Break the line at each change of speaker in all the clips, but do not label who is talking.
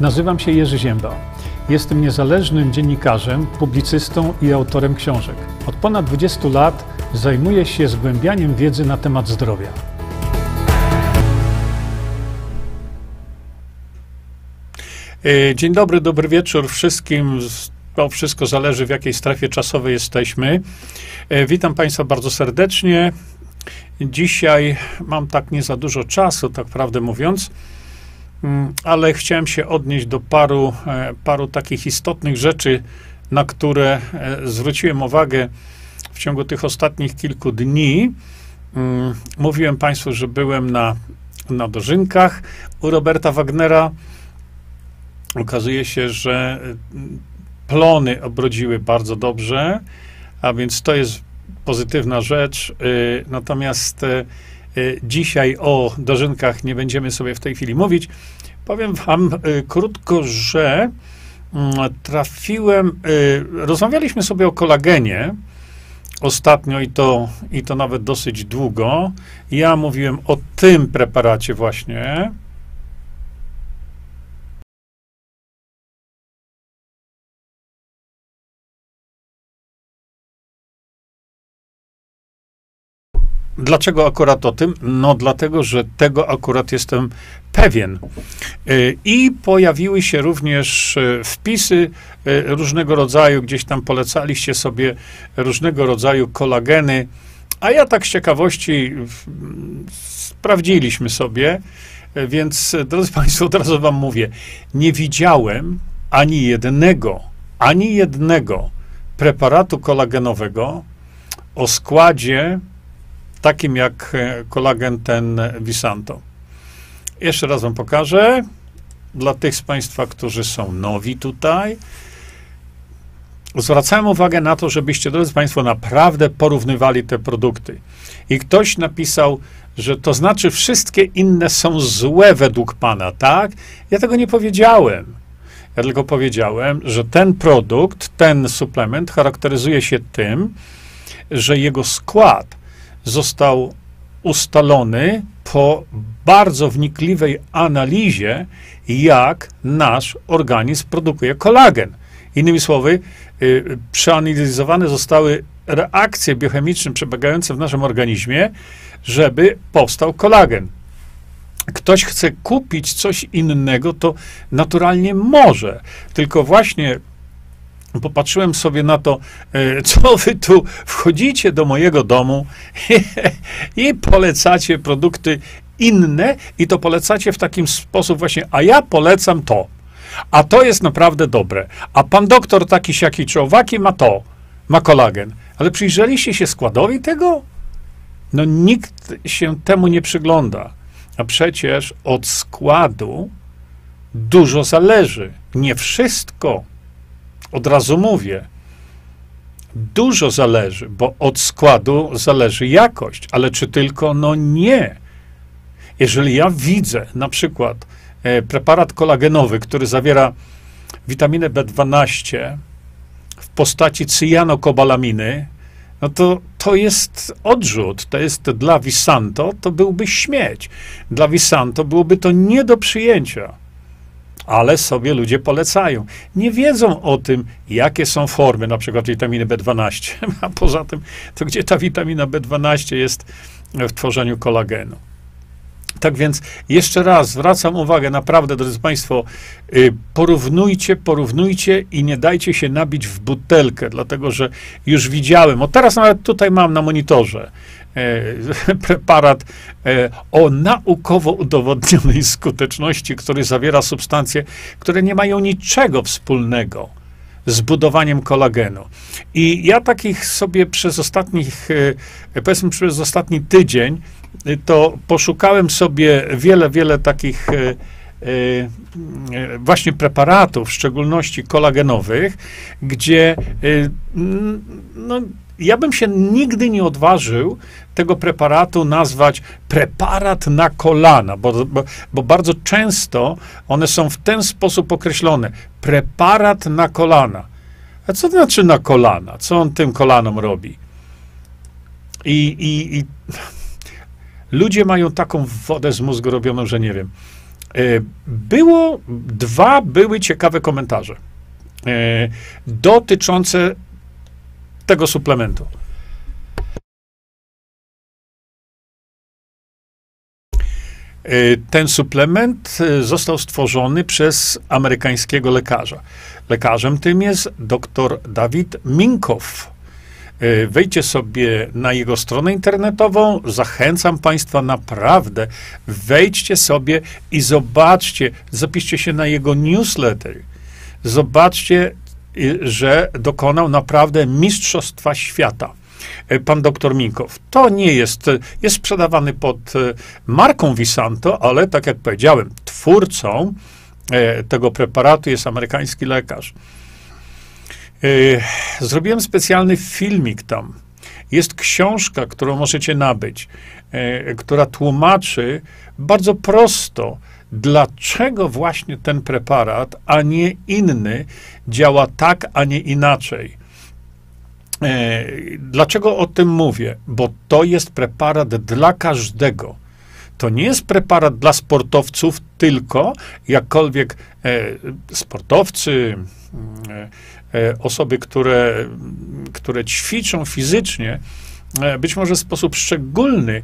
Nazywam się Jerzy Zięba. Jestem niezależnym dziennikarzem, publicystą i autorem książek. Od ponad 20 lat zajmuję się zgłębianiem wiedzy na temat zdrowia. E, dzień dobry, dobry wieczór wszystkim. To wszystko zależy, w jakiej strefie czasowej jesteśmy. E, witam Państwa bardzo serdecznie. Dzisiaj mam tak nie za dużo czasu, tak prawdę mówiąc, ale chciałem się odnieść do paru, e, paru takich istotnych rzeczy, na które zwróciłem uwagę w ciągu tych ostatnich kilku dni. Mm, mówiłem Państwu, że byłem na, na dożynkach u Roberta Wagnera. Okazuje się, że mm, plony obrodziły bardzo dobrze, a więc to jest pozytywna rzecz. Y, natomiast y, dzisiaj o dożynkach nie będziemy sobie w tej chwili mówić. Powiem wam krótko, że mm, trafiłem, rozmawialiśmy sobie o kolagenie ostatnio i to, i to nawet dosyć długo. Ja mówiłem o tym preparacie właśnie, Dlaczego akurat o tym? No, dlatego, że tego akurat jestem pewien. Y, I pojawiły się również y, wpisy y, różnego rodzaju, gdzieś tam polecaliście sobie różnego rodzaju kolageny, a ja tak z ciekawości sprawdziliśmy sobie, więc drodzy Państwo, od razu Wam mówię, nie widziałem ani jednego, ani jednego preparatu kolagenowego o składzie takim jak e, kolagen ten Visanto. Jeszcze raz wam pokażę. Dla tych z Państwa, którzy są nowi tutaj, zwracałem uwagę na to, żebyście, drodzy Państwo, naprawdę porównywali te produkty. I ktoś napisał, że to znaczy wszystkie inne są złe według Pana, tak? Ja tego nie powiedziałem. Ja tylko powiedziałem, że ten produkt, ten suplement charakteryzuje się tym, że jego skład został ustalony po bardzo wnikliwej analizie, jak nasz organizm produkuje kolagen. Innymi słowy, y, przeanalizowane zostały reakcje biochemiczne przebiegające w naszym organizmie, żeby powstał kolagen. Ktoś chce kupić coś innego, to naturalnie może. Tylko właśnie popatrzyłem sobie na to, e, co wy tu wchodzicie do mojego domu i polecacie produkty inne i to polecacie w takim sposób właśnie, a ja polecam to. A to jest naprawdę dobre. A pan doktor taki siaki czy owaki ma to, ma kolagen. Ale przyjrzeliście się składowi tego? No nikt się temu nie przygląda. A przecież od składu dużo zależy. Nie wszystko od razu mówię, dużo zależy, bo od składu zależy jakość, ale czy tylko? No nie. Jeżeli ja widzę na przykład e, preparat kolagenowy, który zawiera witaminę B12 w postaci cyjanokobalaminy, no to to jest odrzut, to jest dla Visanto, to byłby śmieć. Dla Visanto byłoby to nie do przyjęcia ale sobie ludzie polecają. Nie wiedzą o tym, jakie są formy, na przykład witaminy B12, a poza tym, to gdzie ta witamina B12 jest w tworzeniu kolagenu. Tak więc jeszcze raz zwracam uwagę, naprawdę, drodzy Państwo, y, porównujcie, porównujcie i nie dajcie się nabić w butelkę, dlatego że już widziałem, o teraz nawet tutaj mam na monitorze, preparat e, o naukowo udowodnionej skuteczności, który zawiera substancje, które nie mają niczego wspólnego z budowaniem kolagenu. I ja takich sobie przez ostatnich, e, powiedzmy przez ostatni tydzień, to poszukałem sobie wiele, wiele takich właśnie preparatów, w szczególności kolagenowych, gdzie no, ja bym się nigdy nie odważył tego preparatu nazwać preparat na kolana, bo, bo, bo, bardzo często one są w ten sposób określone. Preparat na kolana. A co to znaczy na kolana? Co on tym kolanom robi? I, i, i ludzie mają taką wodę z mózgu robioną, że nie wiem. było, dwa były ciekawe komentarze dotyczące tego suplementu. Ten suplement został stworzony przez amerykańskiego lekarza. Lekarzem tym jest dr Dawid Minkow. Wejdźcie sobie na jego stronę internetową. Zachęcam Państwa naprawdę. Wejdźcie sobie i zobaczcie, zapiszcie się na jego newsletter. Zobaczcie, że dokonał naprawdę mistrzostwa świata. Pan doktor Minkow. To nie jest, jest sprzedawany pod marką Visanto, ale tak jak powiedziałem, twórcą tego preparatu jest amerykański lekarz. Zrobiłem specjalny filmik tam. Jest książka, którą możecie nabyć, która tłumaczy bardzo prosto, dlaczego właśnie ten preparat, a nie inny, działa tak, a nie inaczej. E, dlaczego o tym mówię? Bo to jest preparat dla każdego. To nie jest preparat dla sportowców tylko, jakkolwiek e, sportowcy, mm, e, osoby, które, które ćwiczą fizycznie, być może w sposób szczególny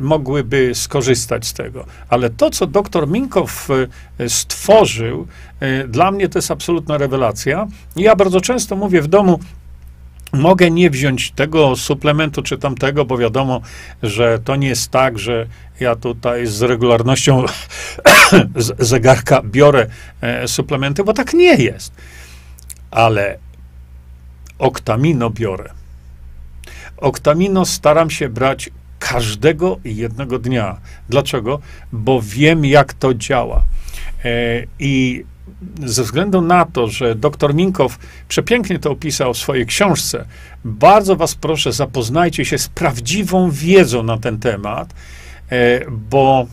mogłyby skorzystać z tego. Ale to, co dr Minkow stworzył, dla mnie to jest absolutna rewelacja. Ja bardzo często mówię w domu, Mogę nie wziąć tego suplementu czy tamtego, bo wiadomo, że to nie jest tak, że ja tutaj z regularnością zegarka biorę suplementy, bo tak nie jest. Ale oktamino biorę Oktamino staram się brać każdego jednego dnia. Dlaczego? Bo wiem, jak to działa. E, I ze względu na to, że dr Minkow przepięknie to opisał w swojej książce, bardzo was proszę, zapoznajcie się z prawdziwą wiedzą na ten temat, e, bo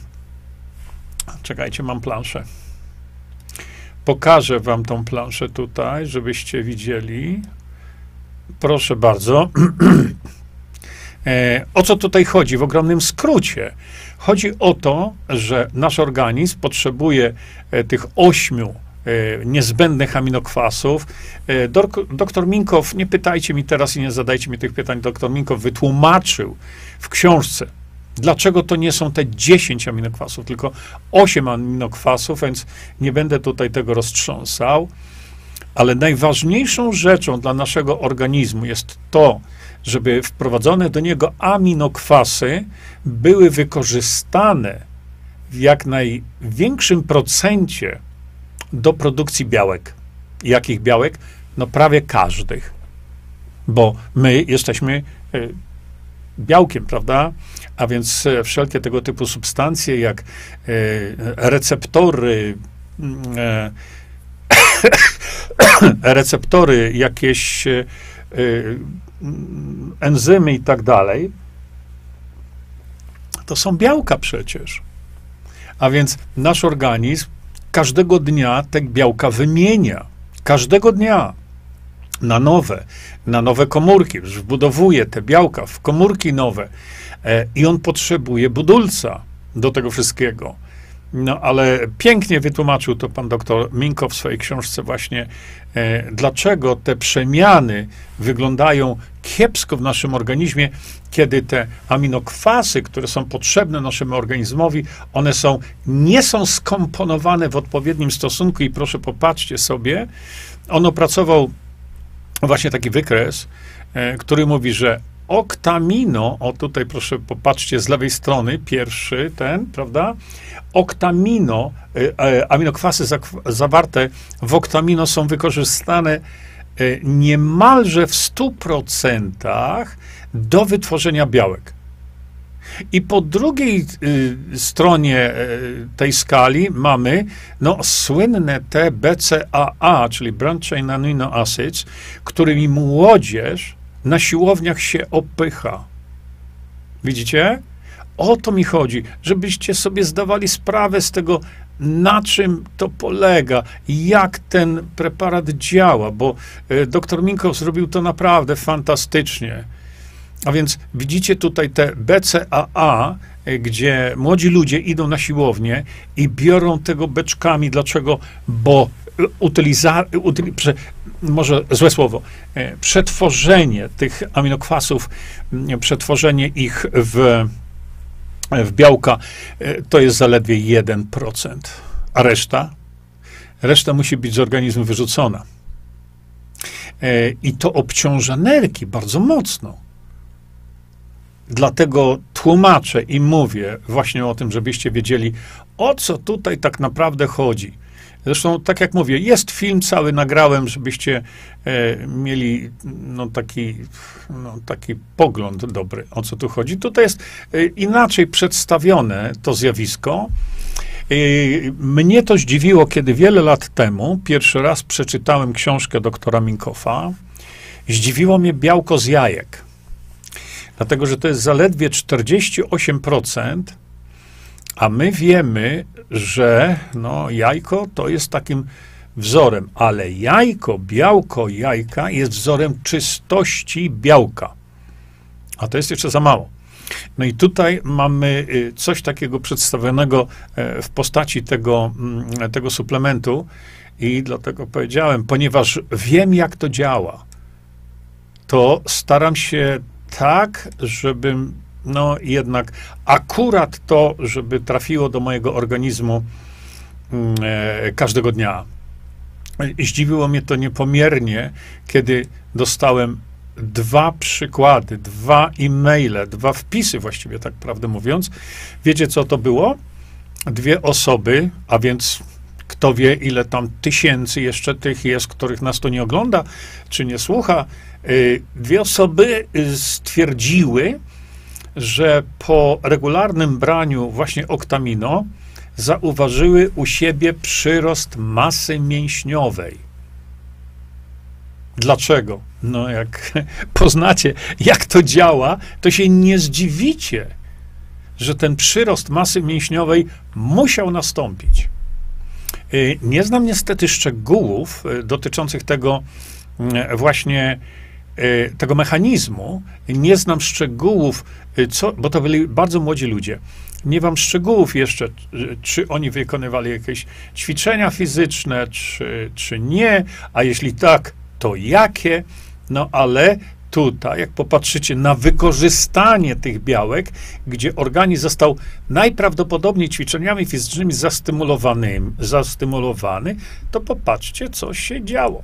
czekajcie, mam planszę. Pokażę wam tą planszę tutaj, żebyście widzieli. Proszę bardzo. E, o co tutaj chodzi? W ogromnym skrócie. Chodzi o to, że nasz organizm potrzebuje e, tych ośmiu niezbędnych aminokwasów. Doktor Minkow, nie pytajcie mi teraz i nie zadajcie mi tych pytań, doktor Minkow wytłumaczył w książce, dlaczego to nie są te 10 aminokwasów, tylko 8 aminokwasów, więc nie będę tutaj tego roztrząsał. Ale najważniejszą rzeczą dla naszego organizmu jest to, żeby wprowadzone do niego aminokwasy były wykorzystane w jak największym procencie do produkcji białek. Jakich białek? No prawie każdych. Bo my jesteśmy e, białkiem, prawda? A więc e, wszelkie tego typu substancje, jak e, receptory, mm, receptory, jakieś enzymy i tak dalej, to są białka przecież. A więc nasz organizm każdego dnia te białka wymienia. Każdego dnia na nowe, na nowe komórki, wbudowuje te białka w komórki nowe e, i on potrzebuje budulca do tego wszystkiego. No, ale pięknie wytłumaczył to pan doktor Minko w swojej książce właśnie, e, dlaczego te przemiany wyglądają kiepsko w naszym organizmie, kiedy te aminokwasy, które są potrzebne naszemu organizmowi, one są, nie są skomponowane w odpowiednim stosunku i proszę popatrzcie sobie, on opracował właśnie taki wykres, e, który mówi, że oktamino, o tutaj proszę popatrzcie z lewej strony, pierwszy ten, prawda? Oktamino, e, e, aminokwasy zawarte w oktamino są wykorzystane niemalże w 100% do wytworzenia białek. I po drugiej y, stronie y, tej skali mamy no, słynne te BCAA, czyli Branch Chain Amino Acids, którymi młodzież na siłowniach się opycha. Widzicie? O to mi chodzi, żebyście sobie zdawali sprawę z tego, na czym to polega, jak ten preparat działa, bo e, dr Minkow zrobił to naprawdę fantastycznie. A więc widzicie tutaj te BCAA, e, gdzie młodzi ludzie idą na siłownię i biorą tego beczkami. Dlaczego? Bo utyliza, utyli, prze, może złe słowo, e, przetworzenie tych aminokwasów, przetworzenie ich w, w białka e, to jest zaledwie 1%, a reszta, reszta musi być z organizmu wyrzucona. I to obciąża nerki bardzo mocno. Dlatego tłumaczę i mówię właśnie o tym, żebyście wiedzieli, o co tutaj tak naprawdę chodzi. Zresztą, tak jak mówię, jest film cały, nagrałem, żebyście e, mieli no, taki, no, taki pogląd dobry, o co tu chodzi. Tutaj jest e, inaczej przedstawione to zjawisko. E, mnie to zdziwiło, kiedy wiele lat temu pierwszy raz przeczytałem książkę doktora Minkofa. Zdziwiło mnie białko z jajek. Dlatego, że to jest zaledwie 48%, a my wiemy, że no, jajko to jest takim wzorem, ale jajko, białko jajka jest wzorem czystości białka. A to jest jeszcze za mało. No i tutaj mamy y, coś takiego przedstawionego e, w postaci tego, mm, tego suplementu i dlatego powiedziałem, ponieważ wiem, jak to działa, to staram się tak, żebym no jednak akurat to, żeby trafiło do mojego organizmu mm, e, każdego dnia. Zdziwiło mnie to niepomiernie, kiedy dostałem dwa przykłady, dwa e-maile, dwa wpisy właściwie, tak prawdę mówiąc. Wiecie, co to było? Dwie osoby, a więc kto wie, ile tam tysięcy jeszcze tych jest, których nas to nie ogląda, czy nie słucha. Y, dwie osoby stwierdziły, że po regularnym braniu właśnie oktamino zauważyły u siebie przyrost masy mięśniowej. Dlaczego? No, jak poznacie, jak to działa, to się nie zdziwicie, że ten przyrost masy mięśniowej musiał nastąpić. Y, nie znam niestety szczegółów y, dotyczących tego y, właśnie tego mechanizmu. Nie znam szczegółów, co, bo to byli bardzo młodzi ludzie. Nie mam szczegółów jeszcze, czy oni wykonywali jakieś ćwiczenia fizyczne, czy, czy nie, a jeśli tak, to jakie. No ale tutaj, jak popatrzycie na wykorzystanie tych białek, gdzie organizm został najprawdopodobniej ćwiczeniami fizycznymi zastymulowany, zastymulowany, to popatrzcie, co się działo.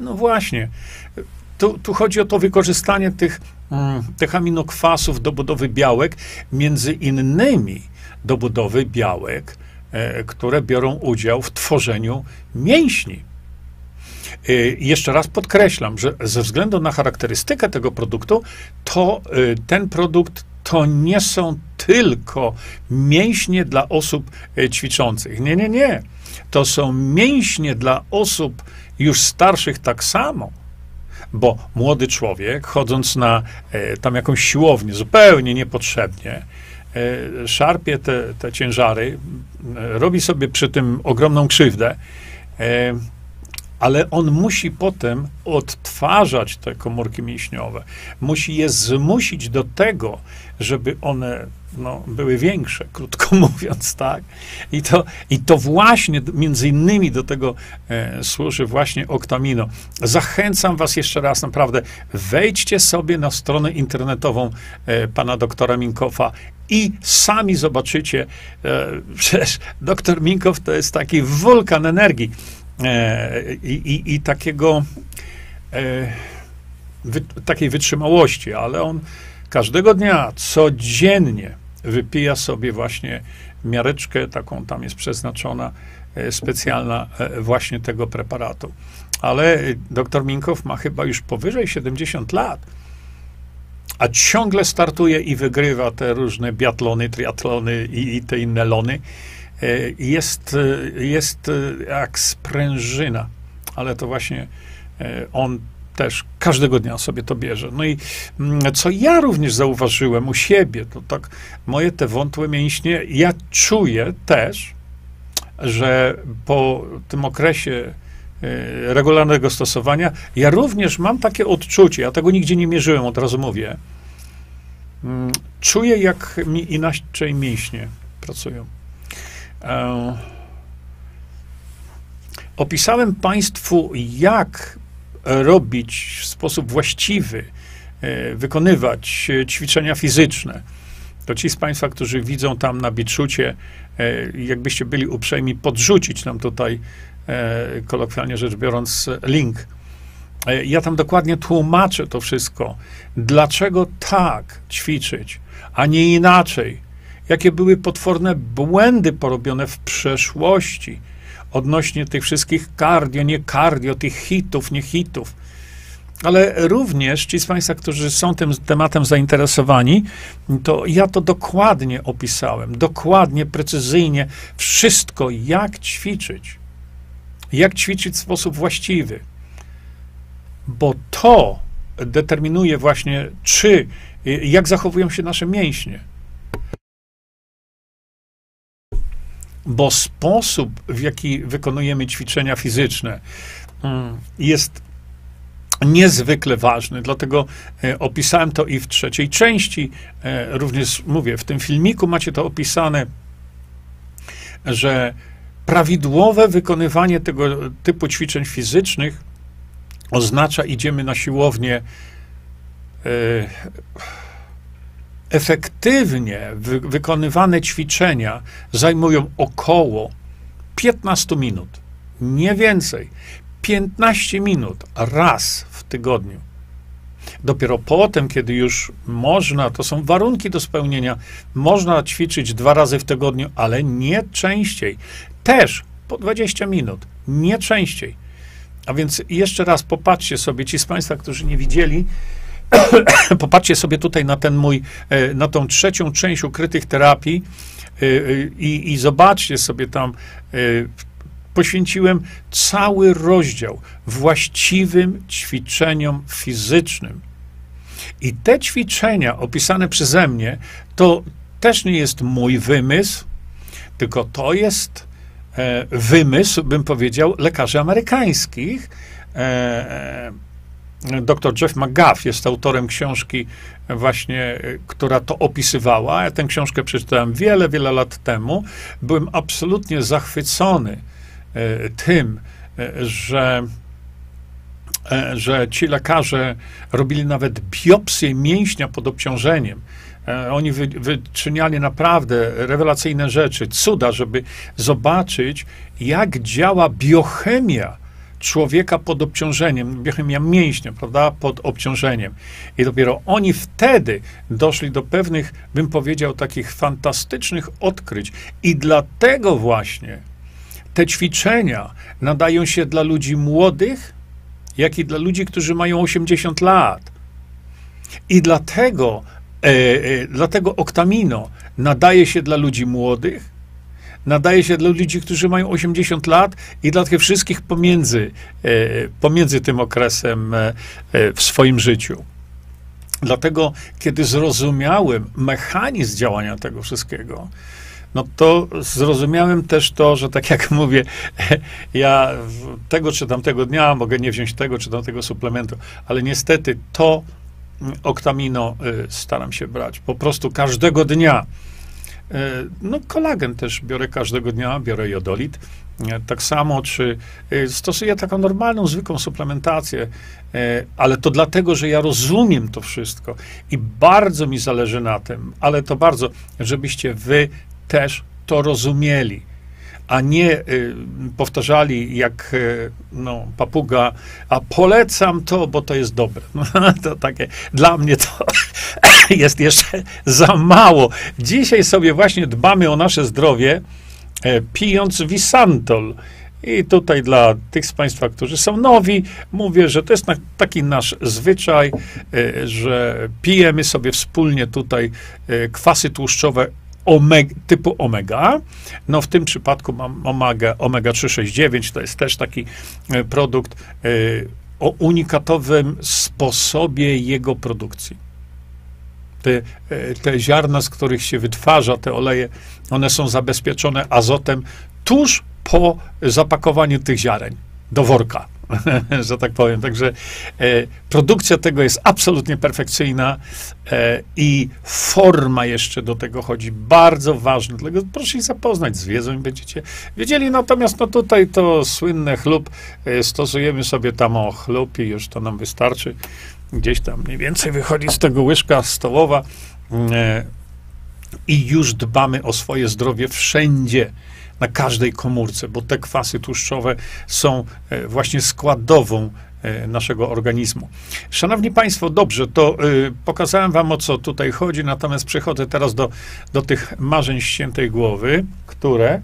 No właśnie. Tu, tu, chodzi o to wykorzystanie tych, mm, tych aminokwasów do budowy białek, między innymi do budowy białek, e, które biorą udział w tworzeniu mięśni. Y, jeszcze raz podkreślam, że ze względu na charakterystykę tego produktu, to y, ten produkt to nie są tylko mięśnie dla osób y, ćwiczących. Nie, nie, nie. To są mięśnie dla osób już starszych tak samo. Bo młody człowiek, chodząc na tam jakąś siłownię, zupełnie niepotrzebnie, szarpie te, te ciężary, robi sobie przy tym ogromną krzywdę ale on musi potem odtwarzać te komórki mięśniowe. Musi je zmusić do tego, żeby one no, były większe, krótko mówiąc, tak? I to, i to właśnie między innymi do tego e, służy właśnie Oktamino. Zachęcam was jeszcze raz, naprawdę, wejdźcie sobie na stronę internetową e, pana doktora Minkowa i sami zobaczycie, e, przecież doktor Minkow to jest taki wulkan energii. E, i, i, takiego, e, wy, takiej wytrzymałości, ale on każdego dnia, codziennie wypija sobie właśnie miareczkę, taką tam jest przeznaczona, e, specjalna właśnie tego preparatu. Ale dr Minkow ma chyba już powyżej 70 lat, a ciągle startuje i wygrywa te różne biatlony, triatlony i, i te inne lony. E, jest, e, jest e, jak sprężyna, ale to właśnie on też każdego dnia sobie to bierze. No i mm, co ja również zauważyłem u siebie, to tak moje te wątłe mięśnie, ja czuję też, że po tym okresie regularnego stosowania. Ja również mam takie odczucie, ja tego nigdzie nie mierzyłem, od razu mówię. Mm, czuję, jak mi inaczej mięśnie pracują. E, opisałem Państwu, jak robić w sposób właściwy, e, wykonywać ćwiczenia fizyczne. To ci z Państwa, którzy widzą tam na biczucie, e, jakbyście byli uprzejmi podrzucić nam tutaj, kolokwialnie rzecz biorąc, link. Ja tam dokładnie tłumaczę to wszystko. Dlaczego tak ćwiczyć, a nie inaczej? Jakie były potworne błędy porobione w przeszłości odnośnie tych wszystkich cardio, nie cardio, tych hitów, nie hitów. Ale również ci z Państwa, którzy są tym tematem zainteresowani, to ja to dokładnie opisałem, dokładnie, precyzyjnie, wszystko, jak ćwiczyć. Jak ćwiczyć w sposób właściwy. Bo to determinuje właśnie, czy, jak zachowują się nasze mięśnie. Bo sposób, w jaki wykonujemy ćwiczenia fizyczne, mm, jest niezwykle ważny. Dlatego e, opisałem to i w trzeciej części. E, również mówię, w tym filmiku macie to opisane, że prawidłowe wykonywanie tego typu ćwiczeń fizycznych oznacza, idziemy na siłownię. Efektywnie wy, wykonywane ćwiczenia zajmują około 15 minut, nie więcej. 15 minut raz w tygodniu. Dopiero potem, kiedy już można, to są warunki do spełnienia, można ćwiczyć dwa razy w tygodniu, ale nie częściej. Też po 20 minut, nie częściej. A więc jeszcze raz popatrzcie sobie, ci z Państwa, którzy nie widzieli, Popatrzcie sobie tutaj na ten mój, e, na tą trzecią część ukrytych terapii e, e, i, i zobaczcie sobie tam, poświęciłem cały rozdział właściwym ćwiczeniom fizycznym. I te ćwiczenia opisane przeze mnie, to też nie jest mój wymysł, tylko to jest wymysł, bym powiedział, lekarzy amerykańskich, Dr Jeff McGuff jest autorem książki właśnie, która to opisywała. Ja tę książkę przeczytałem wiele, wiele lat temu. Byłem absolutnie zachwycony e, tym, e, że e, że ci lekarze robili nawet biopsję mięśnia pod obciążeniem. Oni wy, wyczyniali naprawdę rewelacyjne rzeczy, cuda, żeby zobaczyć, jak działa biochemia człowieka pod obciążeniem, biochemia mięśnia, prawda, pod obciążeniem. I dopiero oni wtedy doszli do pewnych, bym powiedział, takich fantastycznych odkryć. I dlatego właśnie te ćwiczenia nadają się dla ludzi młodych, jak i dla ludzi, którzy mają 80 lat. I dlatego, e, e, dlatego oktamino nadaje się dla ludzi młodych, nadaje się dla ludzi, którzy mają 80 lat i dla tych wszystkich pomiędzy, e, pomiędzy tym okresem e, e, w swoim życiu. Dlatego, kiedy zrozumiałem mechanizm działania tego wszystkiego, no to zrozumiałem też to, że tak jak mówię, ja tego czy tamtego dnia mogę nie wziąć tego czy tamtego suplementu, ale niestety to mm, oktamino staram się brać. Po prostu każdego dnia no, kolagen też biorę każdego dnia, biorę jodolit. E, tak samo, czy e, stosuję taką normalną, zwykłą suplementację, ale to dlatego, że ja rozumiem to wszystko i bardzo mi zależy na tym, ale to bardzo, żebyście wy też to rozumieli a nie y, powtarzali jak y, no, papuga, a polecam to, bo to jest dobre. No, to takie, dla mnie to jest jeszcze za mało. Dzisiaj sobie właśnie dbamy o nasze zdrowie, e, pijąc Visantol. I tutaj dla tych z Państwa, którzy są nowi, mówię, że to jest na, taki nasz zwyczaj, e, że pijemy sobie wspólnie tutaj e, kwasy tłuszczowe omega, typu omega. No w tym przypadku mam omega, omega 369, to jest też taki e, produkt e, o unikatowym sposobie jego produkcji. Te, e, te ziarna, z których się wytwarza te oleje, one są zabezpieczone azotem tuż po zapakowaniu tych ziaren. Do worka, że tak powiem. Także e, produkcja tego jest absolutnie perfekcyjna e, i forma jeszcze do tego chodzi. Bardzo ważna. Dlatego proszę się zapoznać z wiedzą i będziecie wiedzieli. Natomiast no tutaj to słynne chlub, e, stosujemy sobie tam o chlub i już to nam wystarczy. Gdzieś tam mniej więcej wychodzi z tego łyżka stołowa e, i już dbamy o swoje zdrowie wszędzie na każdej komórce, bo te kwasy tłuszczowe są e, właśnie składową e, naszego organizmu. Szanowni Państwo, dobrze, to y, pokazałem Wam o co tutaj chodzi, natomiast przechodzę teraz do, do tych marzeń ściętej głowy, które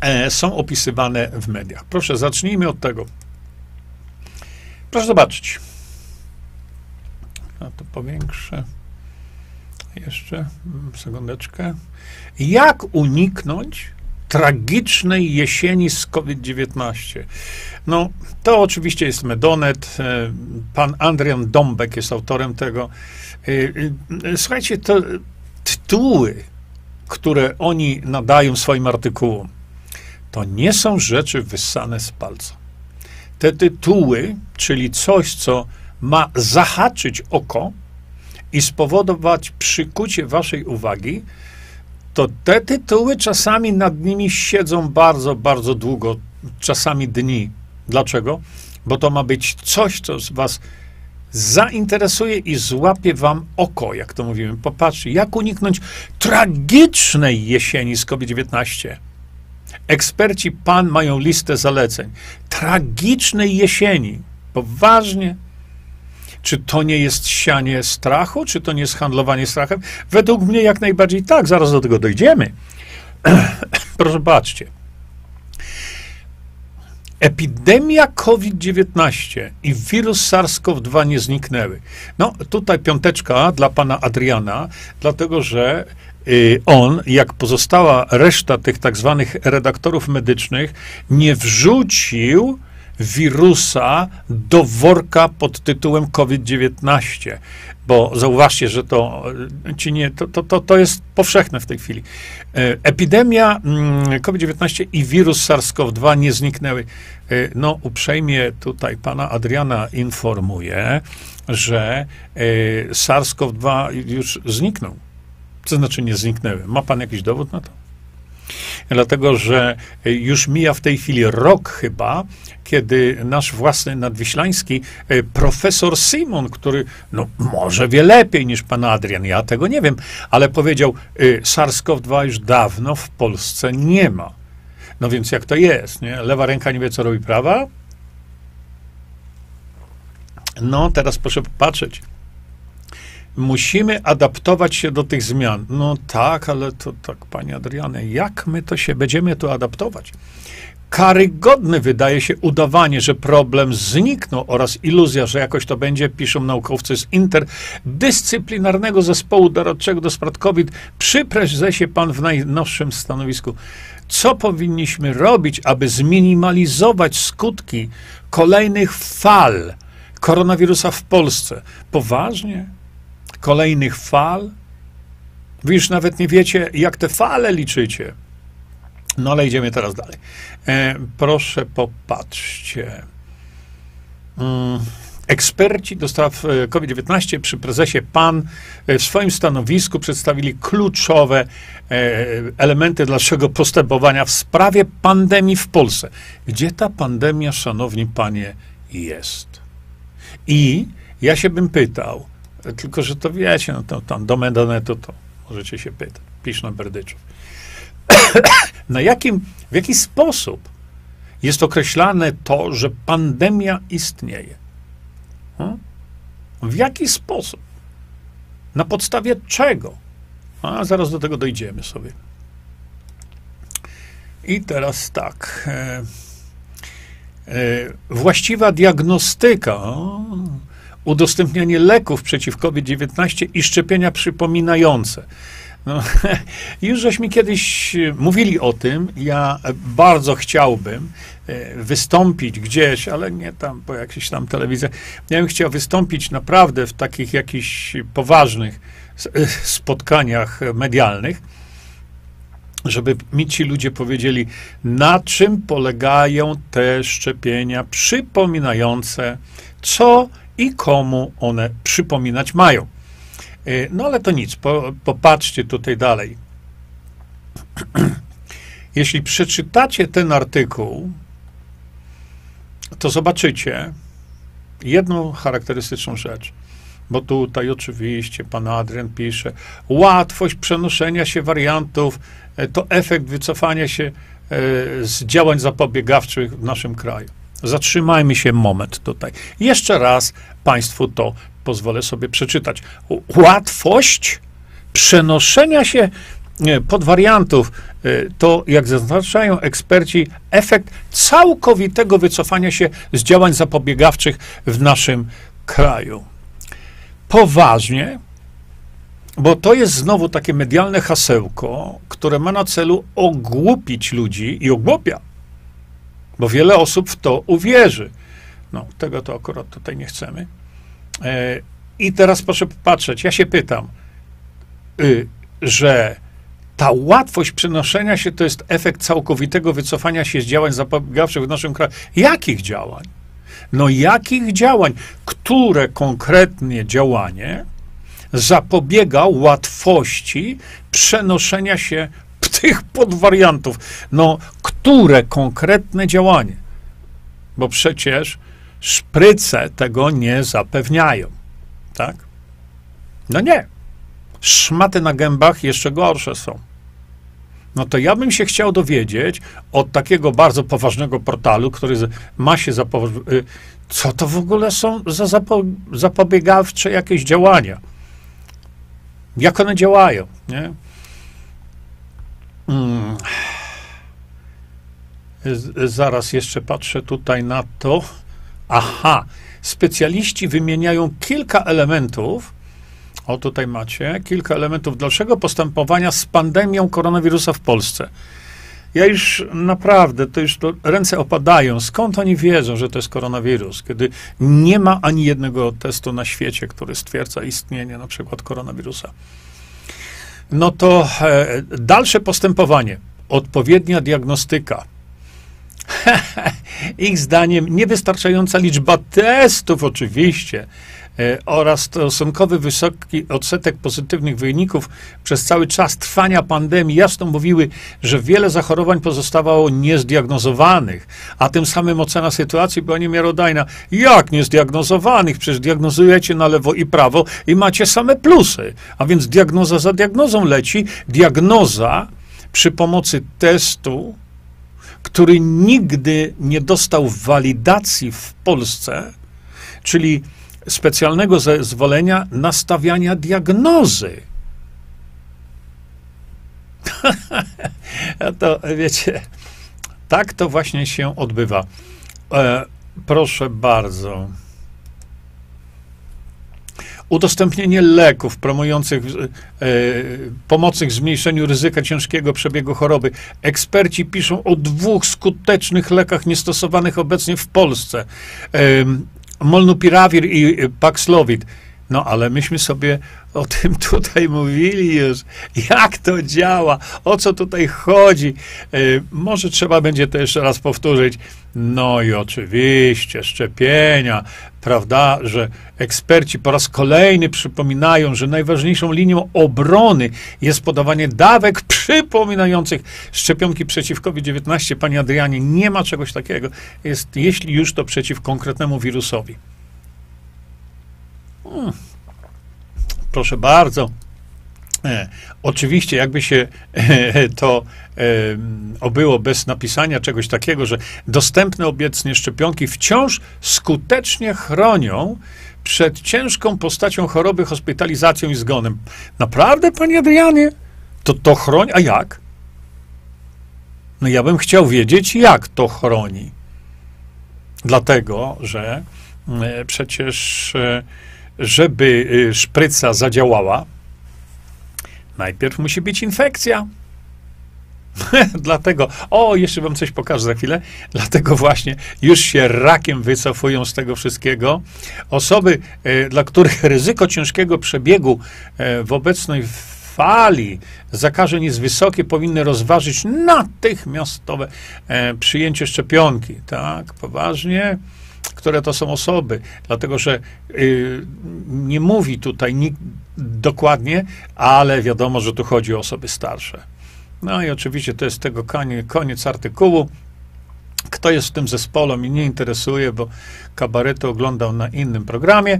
e, są opisywane w mediach. Proszę, zacznijmy od tego. Proszę zobaczyć. Ja to powiększę. Jeszcze sekundeczkę. Jak uniknąć tragicznej jesieni z COVID-19? No, to oczywiście jest Medonet. E, pan Adrian Dąbek jest autorem tego. E, e, słuchajcie, to tytuły, które oni nadają swoim artykułom, to nie są rzeczy wyssane z palca. Te tytuły, czyli coś, co ma zahaczyć oko i spowodować przykucie waszej uwagi, to te tytuły czasami nad nimi siedzą bardzo, bardzo długo, czasami dni. Dlaczego? Bo to ma być coś, co was zainteresuje i złapie wam oko, jak to mówimy. Popatrzcie, jak uniknąć tragicznej jesieni z COVID-19. Eksperci PAN mają listę zaleceń. Tragicznej jesieni. Poważnie. Czy to nie jest sianie strachu? Czy to nie jest handlowanie strachem? Według mnie jak najbardziej tak. Zaraz do tego dojdziemy. Proszę patrzcie. Epidemia COVID-19 i wirus SARS-CoV-2 nie zniknęły. No, tutaj piąteczka dla pana Adriana, dlatego że y, on, jak pozostała reszta tych tak zwanych redaktorów medycznych, nie wrzucił wirusa do worka pod tytułem COVID-19. Bo zauważcie, że to, e, ci nie, to, to, to jest powszechne w tej chwili. E, epidemia mm, COVID-19 i wirus SARS-CoV-2 nie zniknęły. E, no, uprzejmie tutaj pana Adriana informuje, że SARS-CoV-2 już zniknął. Co znaczy nie zniknęły? Ma pan jakiś dowód na to? Dlatego że już mija w tej chwili rok chyba, kiedy nasz własny nadwiślański e, profesor Simon, który no, może wie lepiej niż pan Adrian, ja tego nie wiem, ale powiedział, e, SARS-CoV-2 już dawno w Polsce nie ma. No więc jak to jest? Nie? Lewa ręka nie wie, co robi prawa? No, teraz proszę popatrzeć musimy adaptować się do tych zmian. No tak, ale to tak, panie Adrianie, jak my to się będziemy tu adaptować? Karygodne wydaje się udawanie, że problem zniknął oraz iluzja, że jakoś to będzie, piszą naukowcy z interdyscyplinarnego zespołu doradczego do spraw COVID przy prezesie pan w najnowszym stanowisku. Co powinniśmy robić, aby zminimalizować skutki kolejnych fal koronawirusa w Polsce? Poważnie? Kolejnych fal. Wy już nawet nie wiecie, jak te fale liczycie. No ale idziemy teraz dalej. E, proszę popatrzcie. Mm. Eksperci do spraw e, COVID-19 przy prezesie PAN e, w swoim stanowisku przedstawili kluczowe e, elementy dalszego postępowania w sprawie pandemii w Polsce. Gdzie ta pandemia, szanowni panie, jest? I ja się bym pytał, tylko, że to wiecie, no to tam do Medonetu to możecie się pytać. Pisz na Berdyczów. na jakim, w jaki sposób jest określane to, że pandemia istnieje? Hmm? W jaki sposób? Na podstawie czego? A zaraz do tego dojdziemy sobie. I teraz tak. E, e, właściwa diagnostyka. O, udostępnianie leków przeciw COVID-19 i szczepienia przypominające. No, już żeśmy kiedyś mówili o tym. Ja bardzo chciałbym e, wystąpić gdzieś, ale nie tam po jakichś tam telewizjach. Ja bym chciał wystąpić naprawdę w takich jakichś poważnych e, spotkaniach medialnych żeby mi ci ludzie powiedzieli, na czym polegają te szczepienia przypominające, co i komu one przypominać mają. Y, no ale to nic, po, popatrzcie tutaj dalej. Jeśli przeczytacie ten artykuł, to zobaczycie jedną charakterystyczną rzecz. Bo tutaj oczywiście pan Adrian pisze, łatwość przenoszenia się wariantów e, to efekt wycofania się e, z działań zapobiegawczych w naszym kraju. Zatrzymajmy się moment tutaj. Jeszcze raz Państwu to pozwolę sobie przeczytać. Łatwość przenoszenia się podwariantów to, jak zaznaczają eksperci, efekt całkowitego wycofania się z działań zapobiegawczych w naszym kraju. Poważnie, bo to jest znowu takie medialne hasełko, które ma na celu ogłupić ludzi i ogłupia, bo wiele osób w to uwierzy. No, tego to akurat tutaj nie chcemy. E, I teraz proszę popatrzeć, ja się pytam, y, że ta łatwość przenoszenia się to jest efekt całkowitego wycofania się z działań zapobiegawczych w naszym kraju. Jakich działań? No jakich działań? Które konkretnie działanie zapobiega łatwości przenoszenia się tych podwariantów? No, które konkretne działanie? Bo przecież szpryce tego nie zapewniają. Tak? No nie szmaty na gębach jeszcze gorsze są. No to ja bym się chciał dowiedzieć od takiego bardzo poważnego portalu, który ma się zapowiedzieć, co to w ogóle są za zapo zapobiegawcze jakieś działania. Jak one działają, nie? Hmm. Zaraz jeszcze patrzę tutaj na to. Aha, specjaliści wymieniają kilka elementów, o, tutaj macie kilka elementów dalszego postępowania z pandemią koronawirusa w Polsce. Ja już naprawdę, to już to ręce opadają. Skąd oni wiedzą, że to jest koronawirus, kiedy nie ma ani jednego testu na świecie, który stwierdza istnienie na przykład koronawirusa? No to e, dalsze postępowanie, odpowiednia diagnostyka. Ich zdaniem niewystarczająca liczba testów, oczywiście, oraz stosunkowy wysoki odsetek pozytywnych wyników przez cały czas trwania pandemii jasno mówiły, że wiele zachorowań pozostawało niezdiagnozowanych, a tym samym ocena sytuacji była niemiarodajna. Jak niezdiagnozowanych? Przecież diagnozujecie na lewo i prawo i macie same plusy. A więc diagnoza za diagnozą leci. Diagnoza przy pomocy testu, który nigdy nie dostał walidacji w Polsce, czyli specjalnego zezwolenia nastawiania diagnozy. to wiecie, tak to właśnie się odbywa. E, proszę bardzo. Udostępnienie leków promujących, e, w zmniejszeniu ryzyka ciężkiego przebiegu choroby. Eksperci piszą o dwóch skutecznych lekach niestosowanych obecnie w Polsce. E, molnupiravir i Paxlovid. No, ale myśmy sobie o tym tutaj mówili już, jak to działa, o co tutaj chodzi. E, może trzeba będzie to jeszcze raz powtórzyć. No i oczywiście szczepienia, prawda, że eksperci po raz kolejny przypominają, że najważniejszą linią obrony jest podawanie dawek przypominających szczepionki przeciw COVID-19. Panie Adrianie, nie ma czegoś takiego. Jest, jeśli już, to przeciw konkretnemu wirusowi. Hmm. Proszę bardzo. E, oczywiście, jakby się e, to e, obyło bez napisania czegoś takiego, że dostępne obecnie szczepionki wciąż skutecznie chronią przed ciężką postacią choroby, hospitalizacją i zgonem. Naprawdę, panie Adrianie? To to chroni? A jak? No ja bym chciał wiedzieć, jak to chroni. Dlatego, że e, przecież e, żeby y, szpryca zadziałała, najpierw musi być infekcja. Dlatego, o, jeszcze wam coś pokażę za chwilę. Dlatego właśnie już się rakiem wycofują z tego wszystkiego. Osoby, e, dla których ryzyko ciężkiego przebiegu e, w obecnej fali zakażeń jest wysokie, powinny rozważyć natychmiastowe e, przyjęcie szczepionki. Tak, poważnie które to są osoby, dlatego że y, nie mówi tutaj nikt dokładnie, ale wiadomo, że tu chodzi o osoby starsze. No i oczywiście to jest tego koniec, koniec artykułu. Kto jest w tym zespole, mnie nie interesuje, bo kabaretu oglądał na innym programie.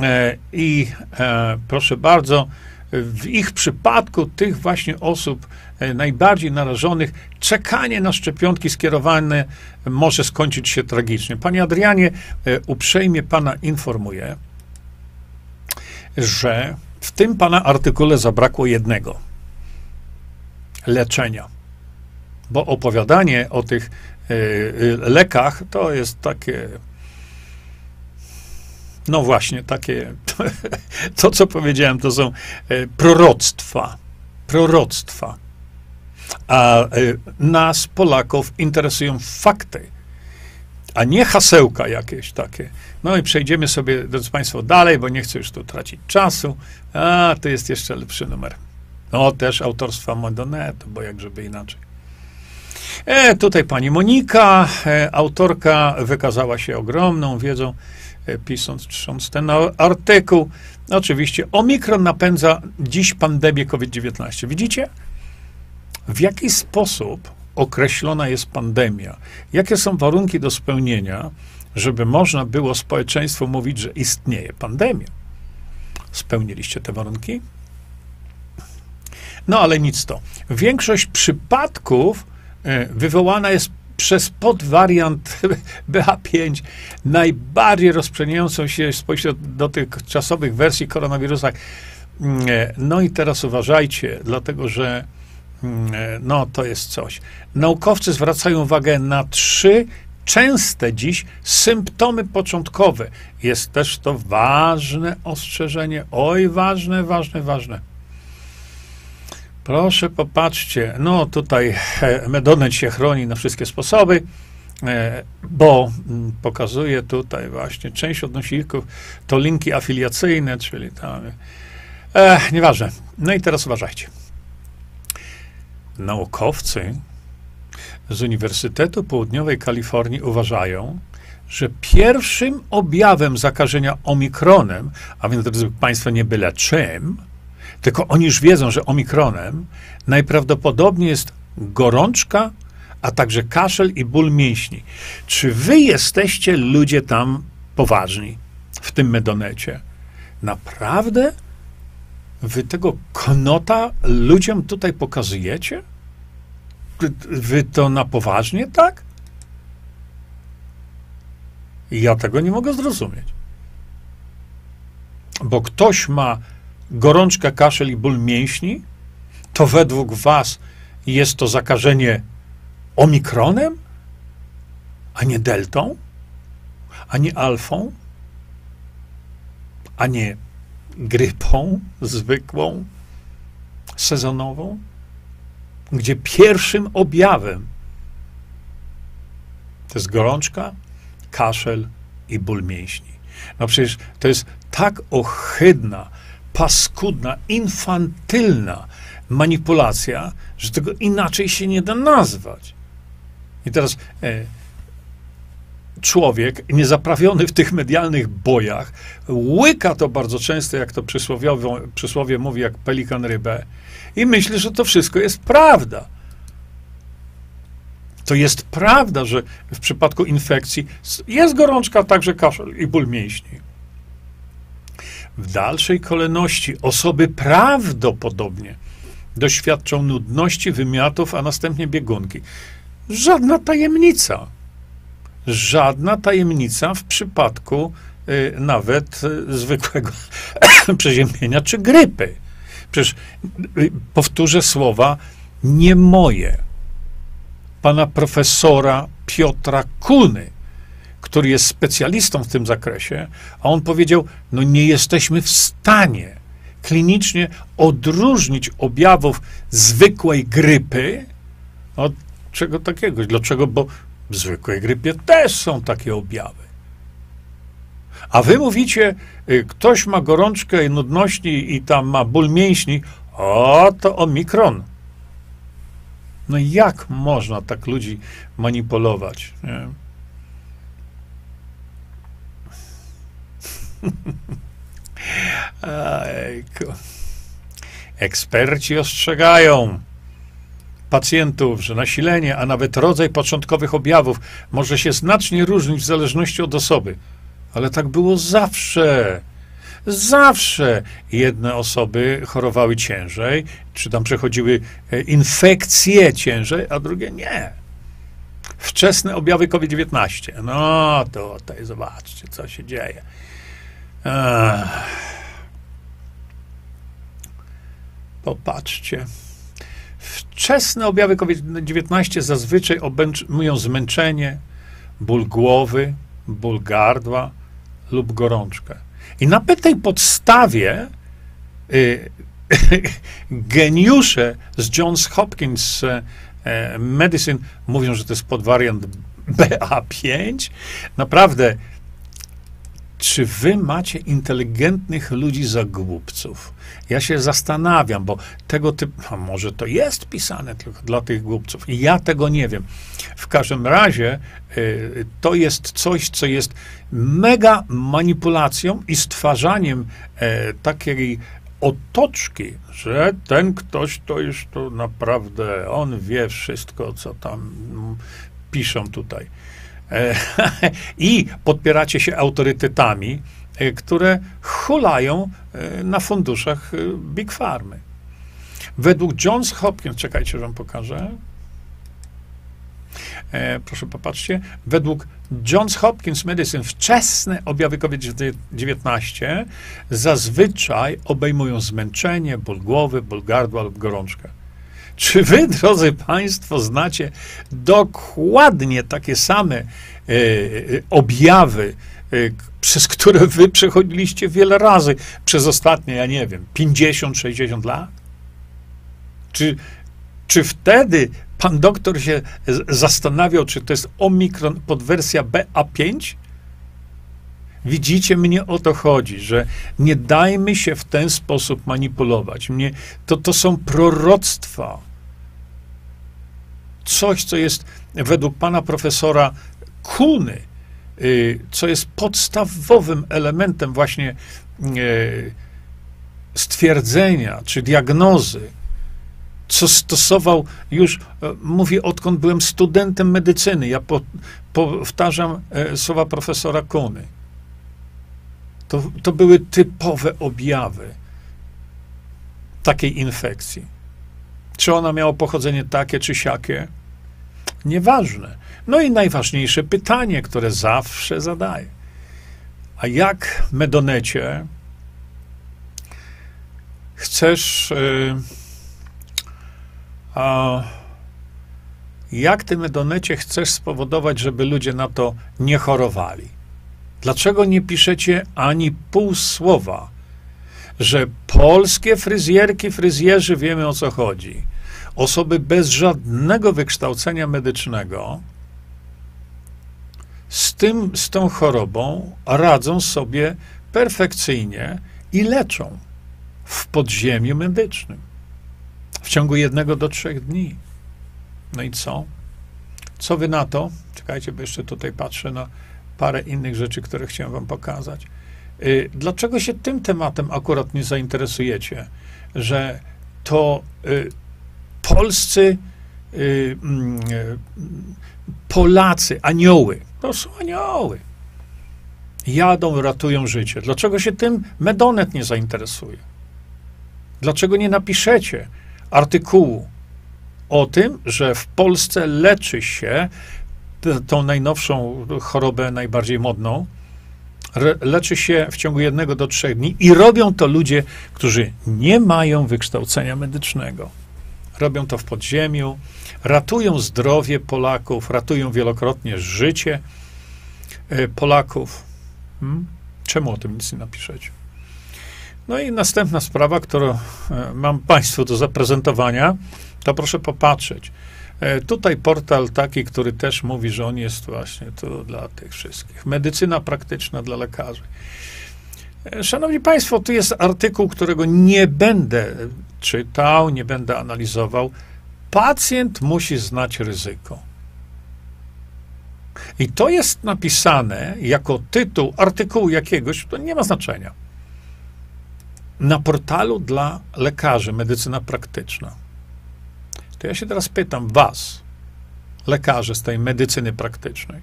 E, I e, proszę bardzo, w ich przypadku, tych właśnie osób najbardziej narażonych, czekanie na szczepionki skierowane może skończyć się tragicznie. Panie Adrianie, uprzejmie pana informuję, że w tym pana artykule zabrakło jednego leczenia. Bo opowiadanie o tych lekach to jest takie no właśnie, takie, to, co powiedziałem, to są e, proroctwa. Proroctwa. A e, nas, Polaków, interesują fakty, a nie hasełka jakieś takie. No i przejdziemy sobie, drodzy Państwo, dalej, bo nie chcę już tu tracić czasu. A, to jest jeszcze lepszy numer. No, też autorstwa Madonetu, bo jak żeby inaczej. E, tutaj pani Monika, e, autorka, wykazała się ogromną wiedzą E, pisząc ten artykuł. Oczywiście omikron napędza dziś pandemię COVID-19. Widzicie? W jaki sposób określona jest pandemia? Jakie są warunki do spełnienia, żeby można było społeczeństwu mówić, że istnieje pandemia? Spełniliście te warunki? No ale nic to. Większość przypadków e, wywołana jest przez podwariant BA5, najbardziej rozprzestrzeniającą się spośród dotychczasowych wersji koronawirusa. Mm, e, no i teraz uważajcie, dlatego że no to jest coś. Naukowcy zwracają uwagę na trzy częste dziś symptomy początkowe. Jest też to ważne ostrzeżenie. Oj, ważne, ważne, ważne. Proszę, popatrzcie. No tutaj e, Medonet się chroni na wszystkie sposoby, e, bo mm, pokazuje tutaj właśnie część odnośników to linki afiliacyjne, czyli tam. E, nieważne. No i teraz uważajcie. Naukowcy z Uniwersytetu Południowej Kalifornii uważają, że pierwszym objawem zakażenia omikronem, a więc, drodzy Państwo, nie byle czym, tylko oni już wiedzą, że omikronem najprawdopodobniej jest gorączka, a także kaszel i ból mięśni. Czy wy jesteście ludzie tam poważni w tym medonecie? Naprawdę? Wy tego knota ludziom tutaj pokazujecie? Wy to na poważnie, tak? Ja tego nie mogę zrozumieć. Bo ktoś ma gorączka, kaszel i ból mięśni, to według Was jest to zakażenie omikronem, a nie deltą, a nie alfą, a nie grypą zwykłą, sezonową, gdzie pierwszym objawem to jest gorączka, kaszel i ból mięśni. No przecież to jest tak ohydna, paskudna, infantylna manipulacja, że tego inaczej się nie da nazwać. I teraz e, człowiek niezaprawiony w tych medialnych bojach łyka to bardzo często, jak to przysłowie mówi, jak pelikan rybę i myśli, że to wszystko jest prawda. To jest prawda, że w przypadku infekcji jest gorączka, także kaszel i ból mięśni. W dalszej kolejności osoby prawdopodobnie doświadczą nudności, wymiotów, a następnie biegunki. Żadna tajemnica. Żadna tajemnica w przypadku y, nawet y, zwykłego przeziębienia czy grypy. Przecież y, powtórzę słowa nie moje. Pana profesora Piotra Kuny który jest specjalistą w tym zakresie, a on powiedział: No, nie jesteśmy w stanie klinicznie odróżnić objawów zwykłej grypy od czego takiego. Dlaczego? Bo w zwykłej grypie też są takie objawy. A wy mówicie, y, ktoś ma gorączkę i nudności i tam ma ból mięśni, O, to omikron. No jak można tak ludzi manipulować? Nie? Eksperci ostrzegają pacjentów, że nasilenie, a nawet rodzaj początkowych objawów może się znacznie różnić w zależności od osoby. Ale tak było zawsze. Zawsze jedne osoby chorowały ciężej, czy tam przechodziły e, infekcje ciężej, a drugie nie. Wczesne objawy COVID-19. No to tutaj zobaczcie, co się dzieje. Popatrzcie. Wczesne objawy COVID-19 zazwyczaj obejmują zmęczenie, ból głowy, ból gardła lub gorączkę. I na tej podstawie y, geniusze z Johns Hopkins y, Medicine mówią, że to jest podwariant BA5. Naprawdę czy wy macie inteligentnych ludzi za głupców? Ja się zastanawiam, bo tego typu, a może to jest pisane tylko dla tych głupców. I ja tego nie wiem. W każdym razie y, to jest coś, co jest mega manipulacją i stwarzaniem y, takiej otoczki, że ten ktoś to już to naprawdę, on wie wszystko, co tam piszą tutaj. E, I podpieracie się autorytetami, e, które hulają e, na funduszach Big Farmy. Według Johns Hopkins, czekajcie, że wam pokażę. E, proszę popatrzcie, według Johns Hopkins Medicine wczesne objawy COVID-19 zazwyczaj obejmują zmęczenie, ból głowy, ból gardła lub gorączkę. Czy wy, drodzy Państwo, znacie dokładnie takie same e, e, objawy, e, przez które wy przechodziliście wiele razy przez ostatnie, ja nie wiem, 50, 60 lat? Czy, czy wtedy pan doktor się zastanawiał, czy to jest omikron podwersja BA5? Widzicie, mnie o to chodzi, że nie dajmy się w ten sposób manipulować. Mnie, to, to są proroctwa coś, co jest według pana profesora Kuny, y, co jest podstawowym elementem właśnie y, stwierdzenia czy diagnozy, co stosował już, e, mówię, odkąd byłem studentem medycyny. Ja po, powtarzam e, słowa profesora Kuny. To, to były typowe objawy takiej infekcji. Czy ona miała pochodzenie takie czy siakie? Nieważne. No i najważniejsze pytanie, które zawsze zadaję. A jak, Medonecie, chcesz. Yy, a, jak ty, Medonecie, chcesz spowodować, żeby ludzie na to nie chorowali? Dlaczego nie piszecie ani pół słowa, że polskie fryzjerki, fryzjerzy wiemy o co chodzi? osoby bez żadnego wykształcenia medycznego z, tym, z tą chorobą radzą sobie perfekcyjnie i leczą w podziemiu medycznym w ciągu jednego do trzech dni. No i co? Co wy na to? Czekajcie, bo jeszcze tutaj patrzę na parę innych rzeczy, które chciałem wam pokazać. Y, dlaczego się tym tematem akurat nie zainteresujecie? Że to y, polscy y, mm, Polacy, anioły, to są anioły. Jadą, ratują życie. Dlaczego się tym Medonet nie zainteresuje? Dlaczego nie napiszecie artykułu o tym, że w Polsce leczy się tą najnowszą chorobę, najbardziej modną, leczy się w ciągu jednego do trzech dni i robią to ludzie, którzy nie mają wykształcenia medycznego robią to w podziemiu, ratują zdrowie Polaków, ratują wielokrotnie życie e, Polaków. Hmm? Czemu o tym nic nie napiszecie? No i następna sprawa, którą e, mam Państwu do zaprezentowania, to proszę popatrzeć. E, tutaj portal taki, który też mówi, że on jest właśnie tu dla tych wszystkich. Medycyna praktyczna dla lekarzy. Szanowni Państwo, tu jest artykuł, którego nie będę czytał, nie będę analizował. Pacjent musi znać ryzyko. I to jest napisane jako tytuł artykułu jakiegoś, to nie ma znaczenia. Na portalu dla lekarzy, medycyna praktyczna. To ja się teraz pytam was, lekarze z tej medycyny praktycznej,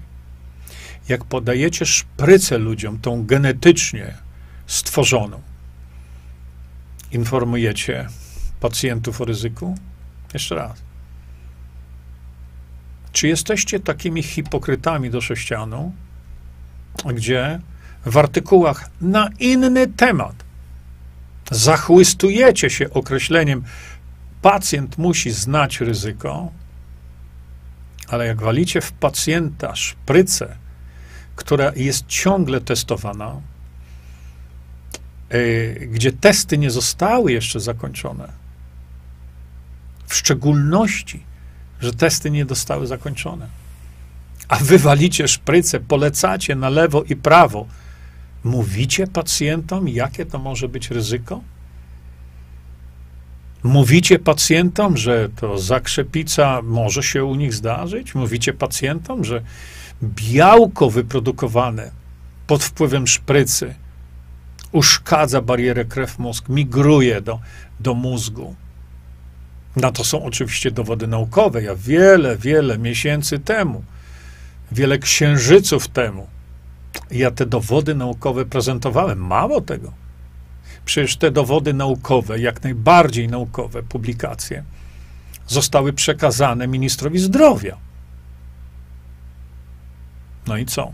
jak podajecie szprycę ludziom, tą genetycznie stworzoną, informujecie pacjentów o ryzyku? Jeszcze raz. Czy jesteście takimi hipokrytami do sześcianu, gdzie w artykułach na inny temat zachłystujecie się określeniem pacjent musi znać ryzyko, ale jak walicie w pacjenta szprycę, która jest ciągle testowana, yy, gdzie testy nie zostały jeszcze zakończone, w szczególności, że testy nie zostały zakończone, a wy walicie szprycę, polecacie na lewo i prawo, mówicie pacjentom, jakie to może być ryzyko? Mówicie pacjentom, że to zakrzepica może się u nich zdarzyć? Mówicie pacjentom, że białko wyprodukowane pod wpływem szprycy uszkadza barierę krew-mózg, migruje do, do mózgu. Na to są oczywiście dowody naukowe. Ja wiele, wiele miesięcy temu, wiele księżyców temu, ja te dowody naukowe prezentowałem. Mało tego. Przecież te dowody naukowe, jak najbardziej naukowe publikacje, zostały przekazane ministrowi zdrowia. No i co?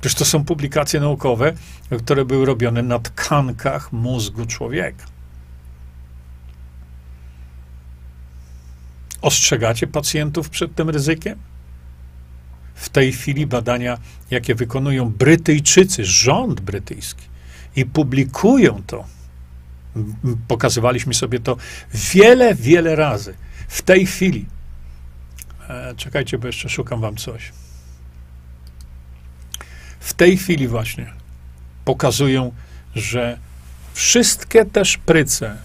Przecież to są publikacje naukowe, które były robione na tkankach mózgu człowieka. Ostrzegacie pacjentów przed tym ryzykiem? w tej chwili badania, jakie wykonują Brytyjczycy, rząd brytyjski i publikują to. Pokazywaliśmy sobie to wiele, wiele razy. W tej chwili. E, czekajcie, bo jeszcze szukam wam coś. W tej chwili właśnie pokazują, że wszystkie te szpryce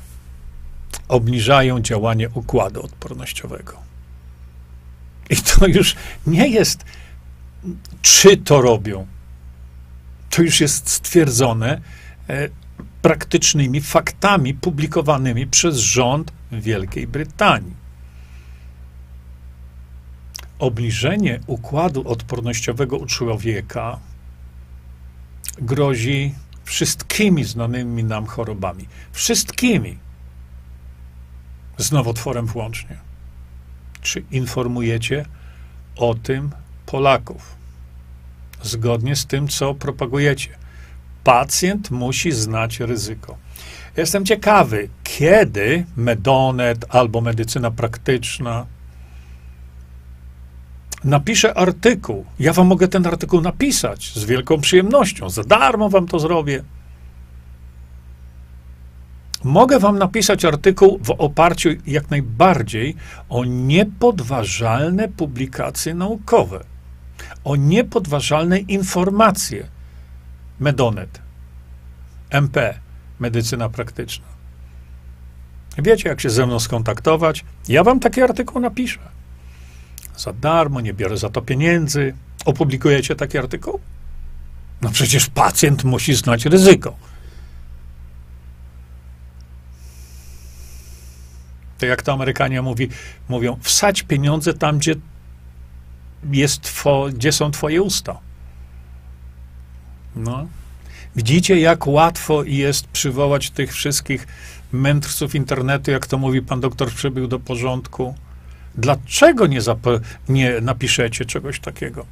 obniżają działanie układu odpornościowego. I to już nie jest czy to robią. To już jest stwierdzone e, praktycznymi faktami publikowanymi przez rząd Wielkiej Brytanii. Obniżenie układu odpornościowego u człowieka grozi wszystkimi znanymi nam chorobami. Wszystkimi. Z nowotworem włącznie. Czy informujecie o tym Polaków. Zgodnie z tym, co propagujecie. Pacjent musi znać ryzyko. Jestem ciekawy, kiedy Medonet albo medycyna praktyczna napisze artykuł. Ja wam mogę ten artykuł napisać z wielką przyjemnością. Za darmo wam to zrobię. Mogę wam napisać artykuł w oparciu jak najbardziej o niepodważalne publikacje naukowe o niepodważalne informacje. Medonet, MP, medycyna praktyczna. Wiecie, jak się ze mną skontaktować? Ja wam taki artykuł napiszę. Za darmo, nie biorę za to pieniędzy. Opublikujecie taki artykuł? No przecież pacjent musi znać ryzyko. To jak to Amerykanie mówi, mówią, wsadź pieniądze tam, gdzie jest two, gdzie są twoje usta. No. Widzicie, jak łatwo jest przywołać tych wszystkich mędrców internetu, jak to mówi pan doktor, przybył do porządku. Dlaczego nie, nie napiszecie czegoś takiego?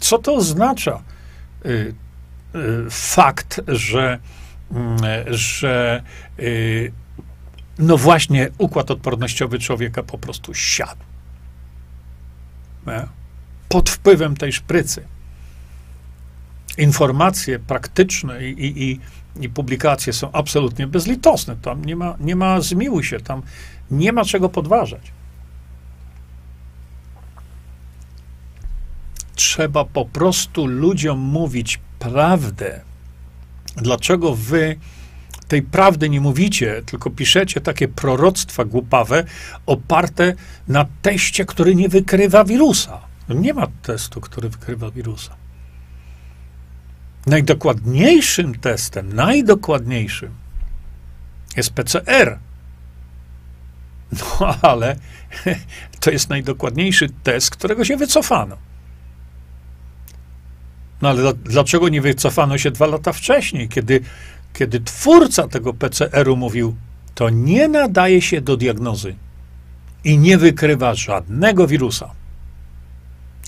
Co to oznacza? Y, y, fakt, że, że y, no właśnie układ odpornościowy człowieka po prostu siadł. Nie? Pod wpływem tej szprycy. Informacje praktyczne i, i, i, i publikacje są absolutnie bezlitosne. Tam nie ma, nie ma zmiłuj się, tam nie ma czego podważać. Trzeba po prostu ludziom mówić prawdę, dlaczego wy tej prawdy nie mówicie, tylko piszecie takie proroctwa głupawe oparte na teście, który nie wykrywa wirusa. No nie ma testu, który wykrywa wirusa. Najdokładniejszym testem, najdokładniejszym jest PCR. No ale to jest najdokładniejszy test, którego się wycofano. No ale dlaczego nie wycofano się dwa lata wcześniej, kiedy, kiedy twórca tego PCR-u mówił, to nie nadaje się do diagnozy i nie wykrywa żadnego wirusa.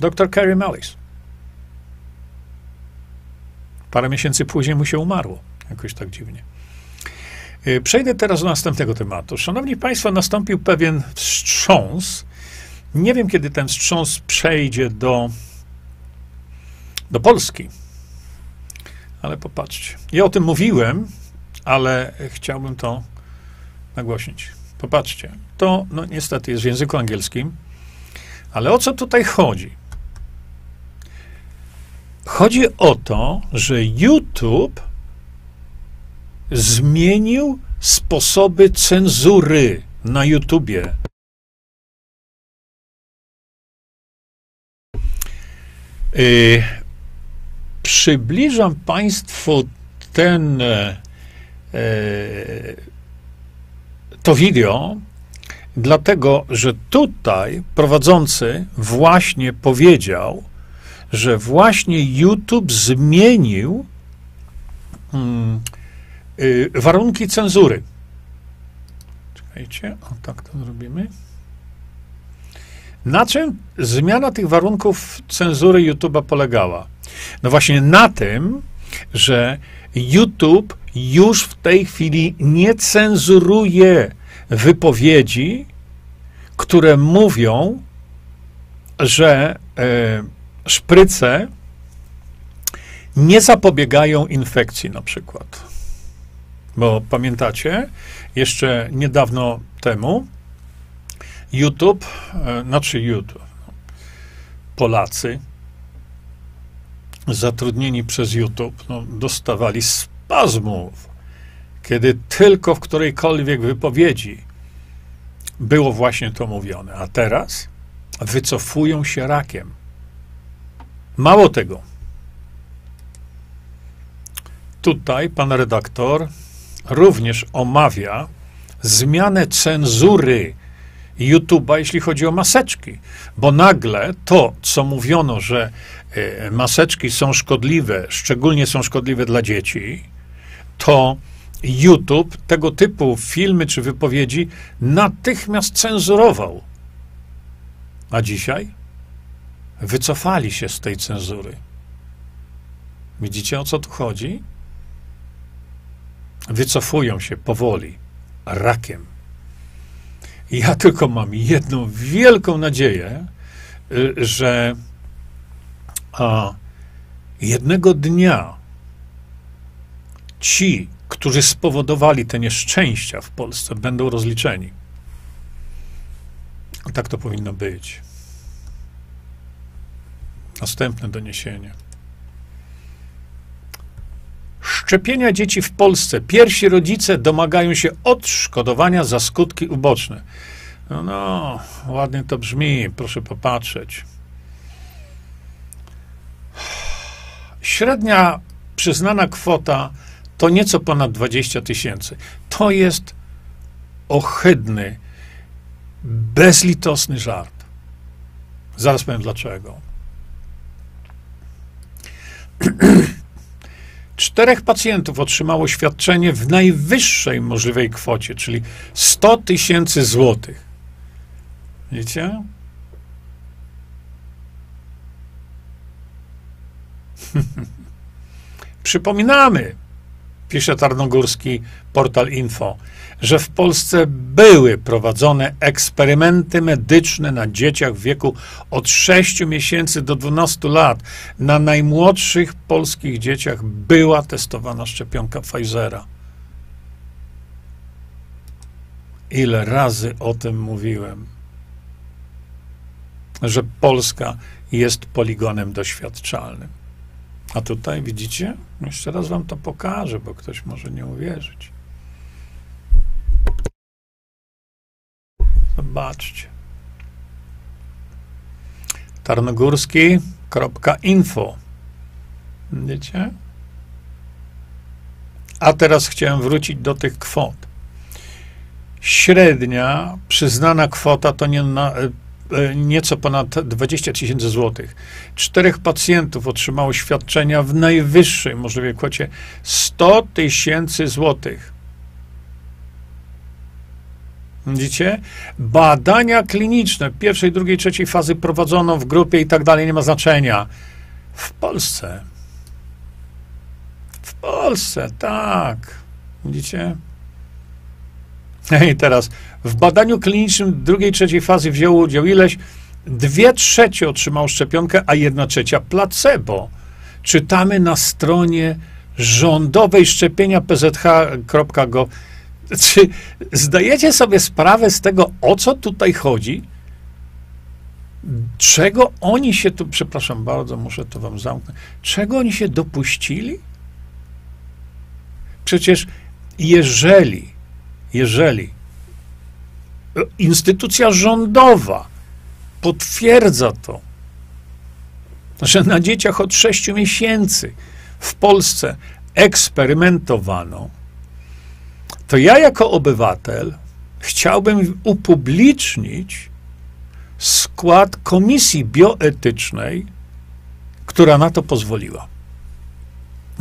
Dr Kerry Mullis. Parę miesięcy później mu się umarło. Jakoś tak dziwnie. Y, przejdę teraz do następnego tematu. Szanowni Państwo, nastąpił pewien wstrząs. Nie wiem, kiedy ten wstrząs przejdzie do, do Polski. Ale popatrzcie. Ja o tym mówiłem, ale chciałbym to nagłośnić. Popatrzcie. To no, niestety jest w języku angielskim. Ale o co tutaj chodzi? Chodzi o to, że YouTube zmienił sposoby cenzury na YouTubie. Yy, przybliżam Państwu ten, yy, to wideo, dlatego że tutaj prowadzący właśnie powiedział, że właśnie YouTube zmienił hmm, y, warunki cenzury. Czekajcie, o tak to zrobimy. Na czym zmiana tych warunków cenzury YouTube'a polegała? No właśnie na tym, że YouTube już w tej chwili nie cenzuruje wypowiedzi, które mówią, że e, szpryce nie zapobiegają infekcji na przykład. Bo pamiętacie, jeszcze niedawno temu YouTube, e, znaczy YouTube, Polacy zatrudnieni przez YouTube no, dostawali spazmów, kiedy tylko w którejkolwiek wypowiedzi było właśnie to mówione. A teraz wycofują się rakiem. Mało tego. Tutaj pan redaktor również omawia zmianę cenzury YouTube'a, jeśli chodzi o maseczki, bo nagle to, co mówiono, że e, maseczki są szkodliwe, szczególnie są szkodliwe dla dzieci, to YouTube tego typu filmy czy wypowiedzi natychmiast cenzurował. A dzisiaj wycofali się z tej cenzury. Widzicie o co tu chodzi? Wycofują się powoli, rakiem. Ja tylko mam jedną wielką nadzieję, y, że jednego dnia ci, którzy spowodowali te nieszczęścia w Polsce, będą rozliczeni. Tak to powinno być. Następne doniesienie. Szczepienia dzieci w Polsce. Pierwsi rodzice domagają się odszkodowania za skutki uboczne. No, no, ładnie to brzmi, proszę popatrzeć. Średnia przyznana kwota to nieco ponad 20 tysięcy. To jest ohydny, bezlitosny żart. Zaraz powiem dlaczego. Czterech pacjentów otrzymało świadczenie w najwyższej możliwej kwocie, czyli 100 tysięcy złotych. Wiecie? Przypominamy, pisze Tarnogórski portal Info, że w Polsce były prowadzone eksperymenty medyczne na dzieciach w wieku od 6 miesięcy do 12 lat. Na najmłodszych polskich dzieciach była testowana szczepionka Pfizera. Ile razy o tym mówiłem, że Polska jest poligonem doświadczalnym. A tutaj widzicie? Jeszcze raz wam to pokażę, bo ktoś może nie uwierzyć. Zobaczcie. Tarnogórski.info. Widzicie? A teraz chciałem wrócić do tych kwot. Średnia przyznana kwota to nie na, nieco ponad 20 tysięcy złotych. Czterech pacjentów otrzymało świadczenia w najwyższej możliwej kwocie 100 tysięcy złotych. Widzicie? Badania kliniczne pierwszej, drugiej, trzeciej fazy prowadzono w grupie i tak dalej, nie ma znaczenia. W Polsce. W Polsce, tak. Widzicie? I teraz w badaniu klinicznym drugiej, trzeciej fazy wzięło udział ileś? Dwie trzecie otrzymało szczepionkę, a jedna trzecia placebo. Czytamy na stronie rządowej szczepienia pzh.gov czy zdajecie sobie sprawę z tego, o co tutaj chodzi? Czego oni się tu, przepraszam bardzo, muszę to wam zamknąć, czego oni się dopuścili? Przecież jeżeli, jeżeli instytucja rządowa potwierdza to, że na dzieciach od 6 miesięcy w Polsce eksperymentowano, to ja jako obywatel chciałbym upublicznić skład komisji bioetycznej, która na to pozwoliła.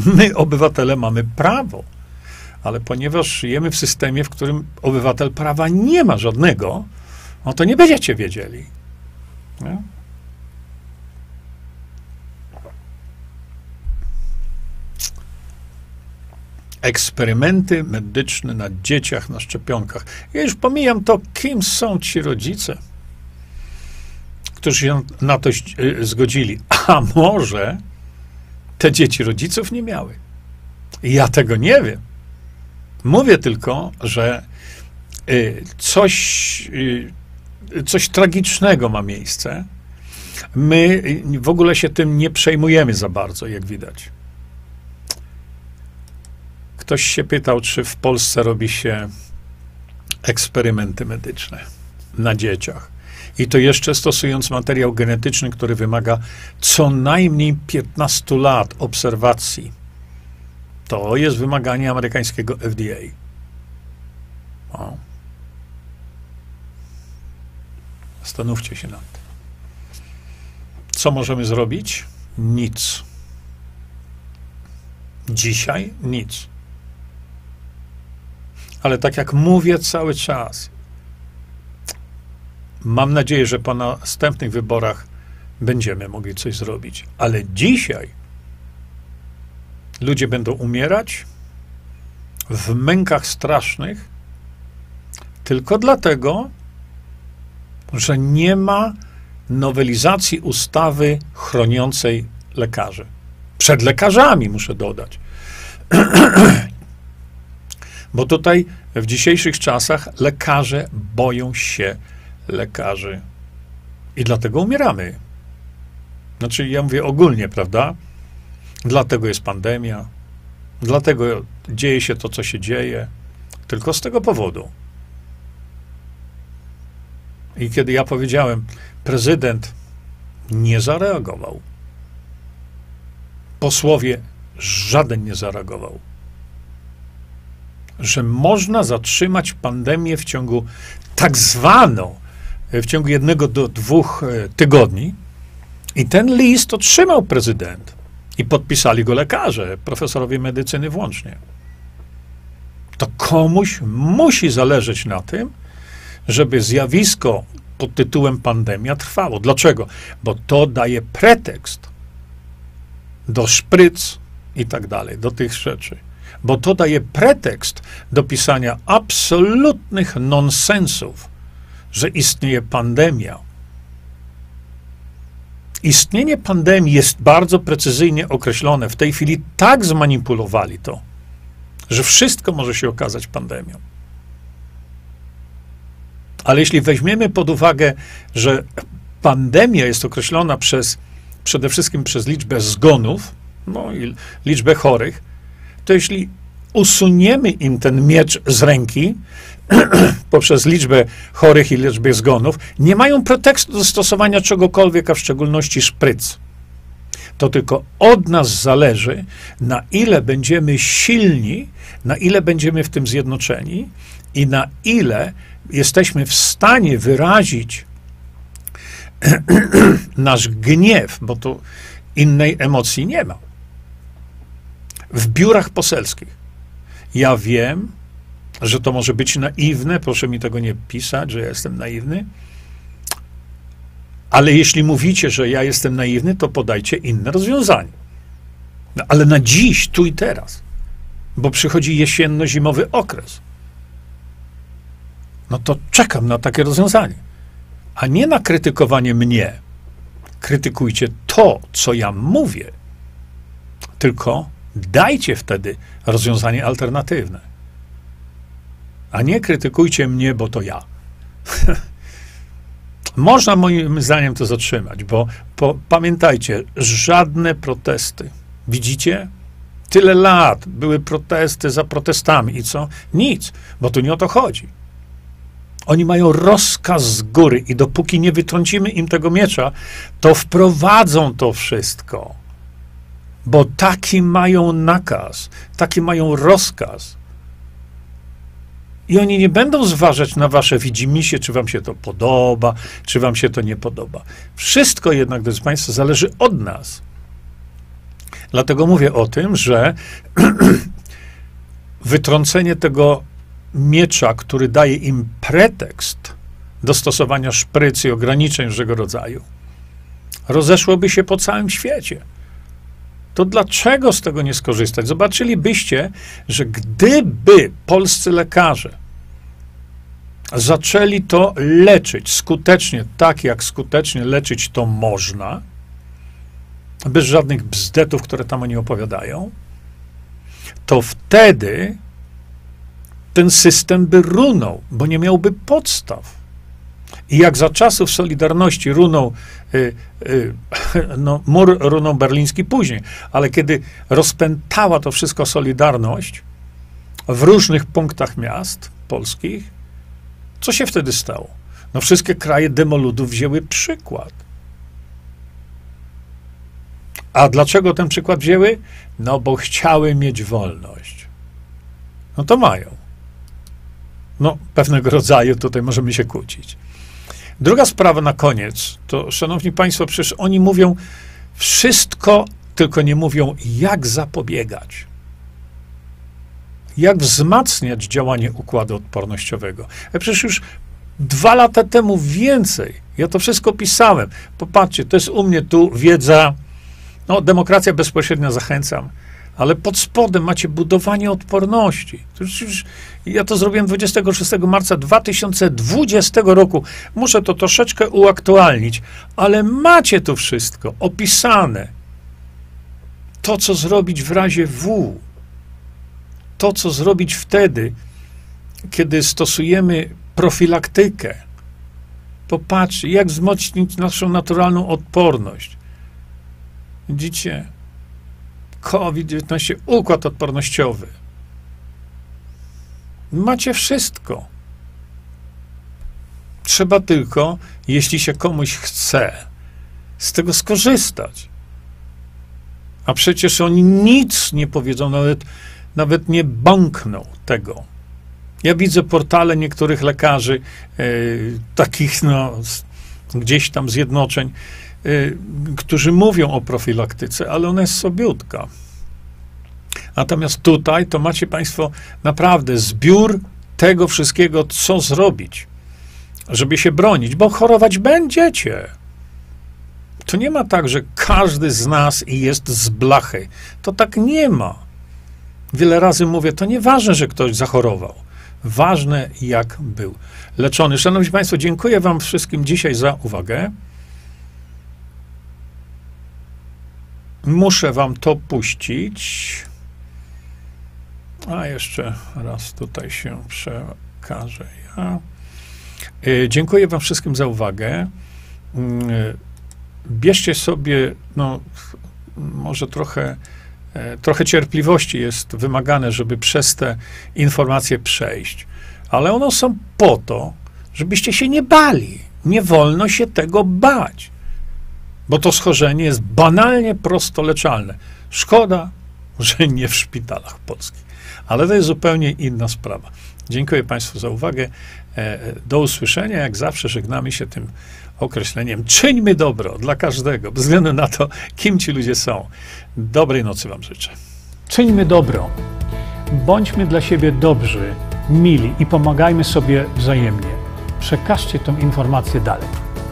My, obywatele, mamy prawo, ale ponieważ żyjemy w systemie, w którym obywatel prawa nie ma żadnego, no to nie będziecie wiedzieli. Nie? eksperymenty medyczne na dzieciach, na szczepionkach. Ja już pomijam to, kim są ci rodzice, którzy się na to y, zgodzili. A może te dzieci rodziców nie miały. Ja tego nie wiem. Mówię tylko, że y, coś, y, coś tragicznego ma miejsce. My w ogóle się tym nie przejmujemy za bardzo, jak widać. Ktoś się pytał, czy w Polsce robi się eksperymenty medyczne na dzieciach. I to jeszcze stosując materiał genetyczny, który wymaga co najmniej 15 lat obserwacji. To jest wymaganie amerykańskiego FDA. O. Zastanówcie się nad tym. Co możemy zrobić? Nic. Dzisiaj nic. Ale tak jak mówię cały czas, mam nadzieję, że po następnych wyborach będziemy mogli coś zrobić. Ale dzisiaj ludzie będą umierać w mękach strasznych tylko dlatego, że nie ma nowelizacji ustawy chroniącej lekarzy. Przed lekarzami, muszę dodać. Bo tutaj w dzisiejszych czasach lekarze boją się lekarzy. I dlatego umieramy. Znaczy, ja mówię ogólnie, prawda? Dlatego jest pandemia, dlatego dzieje się to, co się dzieje, tylko z tego powodu. I kiedy ja powiedziałem, prezydent nie zareagował, posłowie żaden nie zareagował że można zatrzymać pandemię w ciągu tak zwaną, w ciągu jednego do dwóch e, tygodni. I ten list otrzymał prezydent. I podpisali go lekarze, profesorowie medycyny włącznie. To komuś musi zależeć na tym, żeby zjawisko pod tytułem pandemia trwało. Dlaczego? Bo to daje pretekst do szpryc i tak dalej, do tych rzeczy bo to daje pretekst do pisania absolutnych nonsensów, że istnieje pandemia. Istnienie pandemii jest bardzo precyzyjnie określone. W tej chwili tak zmanipulowali to, że wszystko może się okazać pandemią. Ale jeśli weźmiemy pod uwagę, że pandemia jest określona przez, przede wszystkim przez liczbę zgonów, no i liczbę chorych, to jeśli usuniemy im ten miecz z ręki poprzez liczbę chorych i liczbę zgonów, nie mają pretekstu do stosowania czegokolwiek, a w szczególności szpryc. To tylko od nas zależy, na ile będziemy silni, na ile będziemy w tym zjednoczeni i na ile jesteśmy w stanie wyrazić nasz gniew, bo tu innej emocji nie ma. W biurach poselskich. Ja wiem, że to może być naiwne, proszę mi tego nie pisać, że ja jestem naiwny. Ale jeśli mówicie, że ja jestem naiwny, to podajcie inne rozwiązanie. No, ale na dziś, tu i teraz, bo przychodzi jesienno-zimowy okres, no to czekam na takie rozwiązanie. A nie na krytykowanie mnie. Krytykujcie to, co ja mówię, tylko dajcie wtedy rozwiązanie alternatywne. A nie krytykujcie mnie, bo to ja. Można moim zdaniem to zatrzymać, bo po, pamiętajcie, żadne protesty. Widzicie? Tyle lat były protesty za protestami i co? Nic, bo tu nie o to chodzi. Oni mają rozkaz z góry i dopóki nie wytrącimy im tego miecza, to wprowadzą to wszystko. Bo taki mają nakaz, taki mają rozkaz. I oni nie będą zważać na wasze widzimisię, czy wam się to podoba, czy wam się to nie podoba. Wszystko jednak, drodzy Państwo, zależy od nas. Dlatego mówię o tym, że wytrącenie tego miecza, który daje im pretekst do stosowania szprycy i ograniczeń różnego rodzaju, rozeszłoby się po całym świecie. To dlaczego z tego nie skorzystać? Zobaczylibyście, że gdyby polscy lekarze zaczęli to leczyć skutecznie, tak jak skutecznie leczyć to można, bez żadnych bzdetów, które tam oni opowiadają, to wtedy ten system by runął, bo nie miałby podstaw. I jak za czasów Solidarności runął, y, y, no, mur runął berliński później, ale kiedy rozpętała to wszystko Solidarność w różnych punktach miast polskich, co się wtedy stało? No wszystkie kraje demoludów wzięły przykład. A dlaczego ten przykład wzięły? No bo chciały mieć wolność. No to mają. No, pewnego rodzaju tutaj możemy się kłócić. Druga sprawa na koniec, to szanowni państwo, przecież oni mówią wszystko, tylko nie mówią, jak zapobiegać. Jak wzmacniać działanie układu odpornościowego. Ja przecież już dwa lata temu więcej, ja to wszystko pisałem. Popatrzcie, to jest u mnie tu wiedza, no, demokracja bezpośrednia zachęcam ale pod spodem macie budowanie odporności. Ja to zrobiłem 26 marca 2020 roku. Muszę to troszeczkę uaktualnić, ale macie to wszystko opisane. To, co zrobić w razie W. To, co zrobić wtedy, kiedy stosujemy profilaktykę. Popatrzcie, jak wzmocnić naszą naturalną odporność. Widzicie? COVID-19, układ odpornościowy. Macie wszystko. Trzeba tylko, jeśli się komuś chce, z tego skorzystać. A przecież oni nic nie powiedzą, nawet, nawet nie bąkną tego. Ja widzę portale niektórych lekarzy, yy, takich no, gdzieś tam zjednoczeń, którzy mówią o profilaktyce, ale ona jest sobiutka. Natomiast tutaj to macie Państwo naprawdę zbiór tego wszystkiego, co zrobić, żeby się bronić, bo chorować będziecie. To nie ma tak, że każdy z nas jest z blachy. To tak nie ma. Wiele razy mówię, to nieważne, że ktoś zachorował. Ważne, jak był leczony. Szanowni Państwo, dziękuję Wam wszystkim dzisiaj za uwagę. Muszę wam to puścić. A jeszcze raz tutaj się przekażę ja. E, dziękuję wam wszystkim za uwagę. Mm, e, bierzcie sobie, no, może trochę E, trochę cierpliwości jest wymagane, żeby przez te informacje przejść, ale one są po to, żebyście się nie bali. Nie wolno się tego bać, bo to schorzenie jest banalnie prosto leczalne. Szkoda, że nie w szpitalach polskich, ale to jest zupełnie inna sprawa. Dziękuję Państwu za uwagę. E, do usłyszenia. Jak zawsze żegnamy się tym określeniem. Czyńmy dobro dla każdego, bez względu na to, kim ci ludzie są. Dobrej nocy Wam życzę.
Czyńmy dobro. Bądźmy dla siebie dobrzy, mili i pomagajmy sobie wzajemnie. Przekażcie tę informację dalej.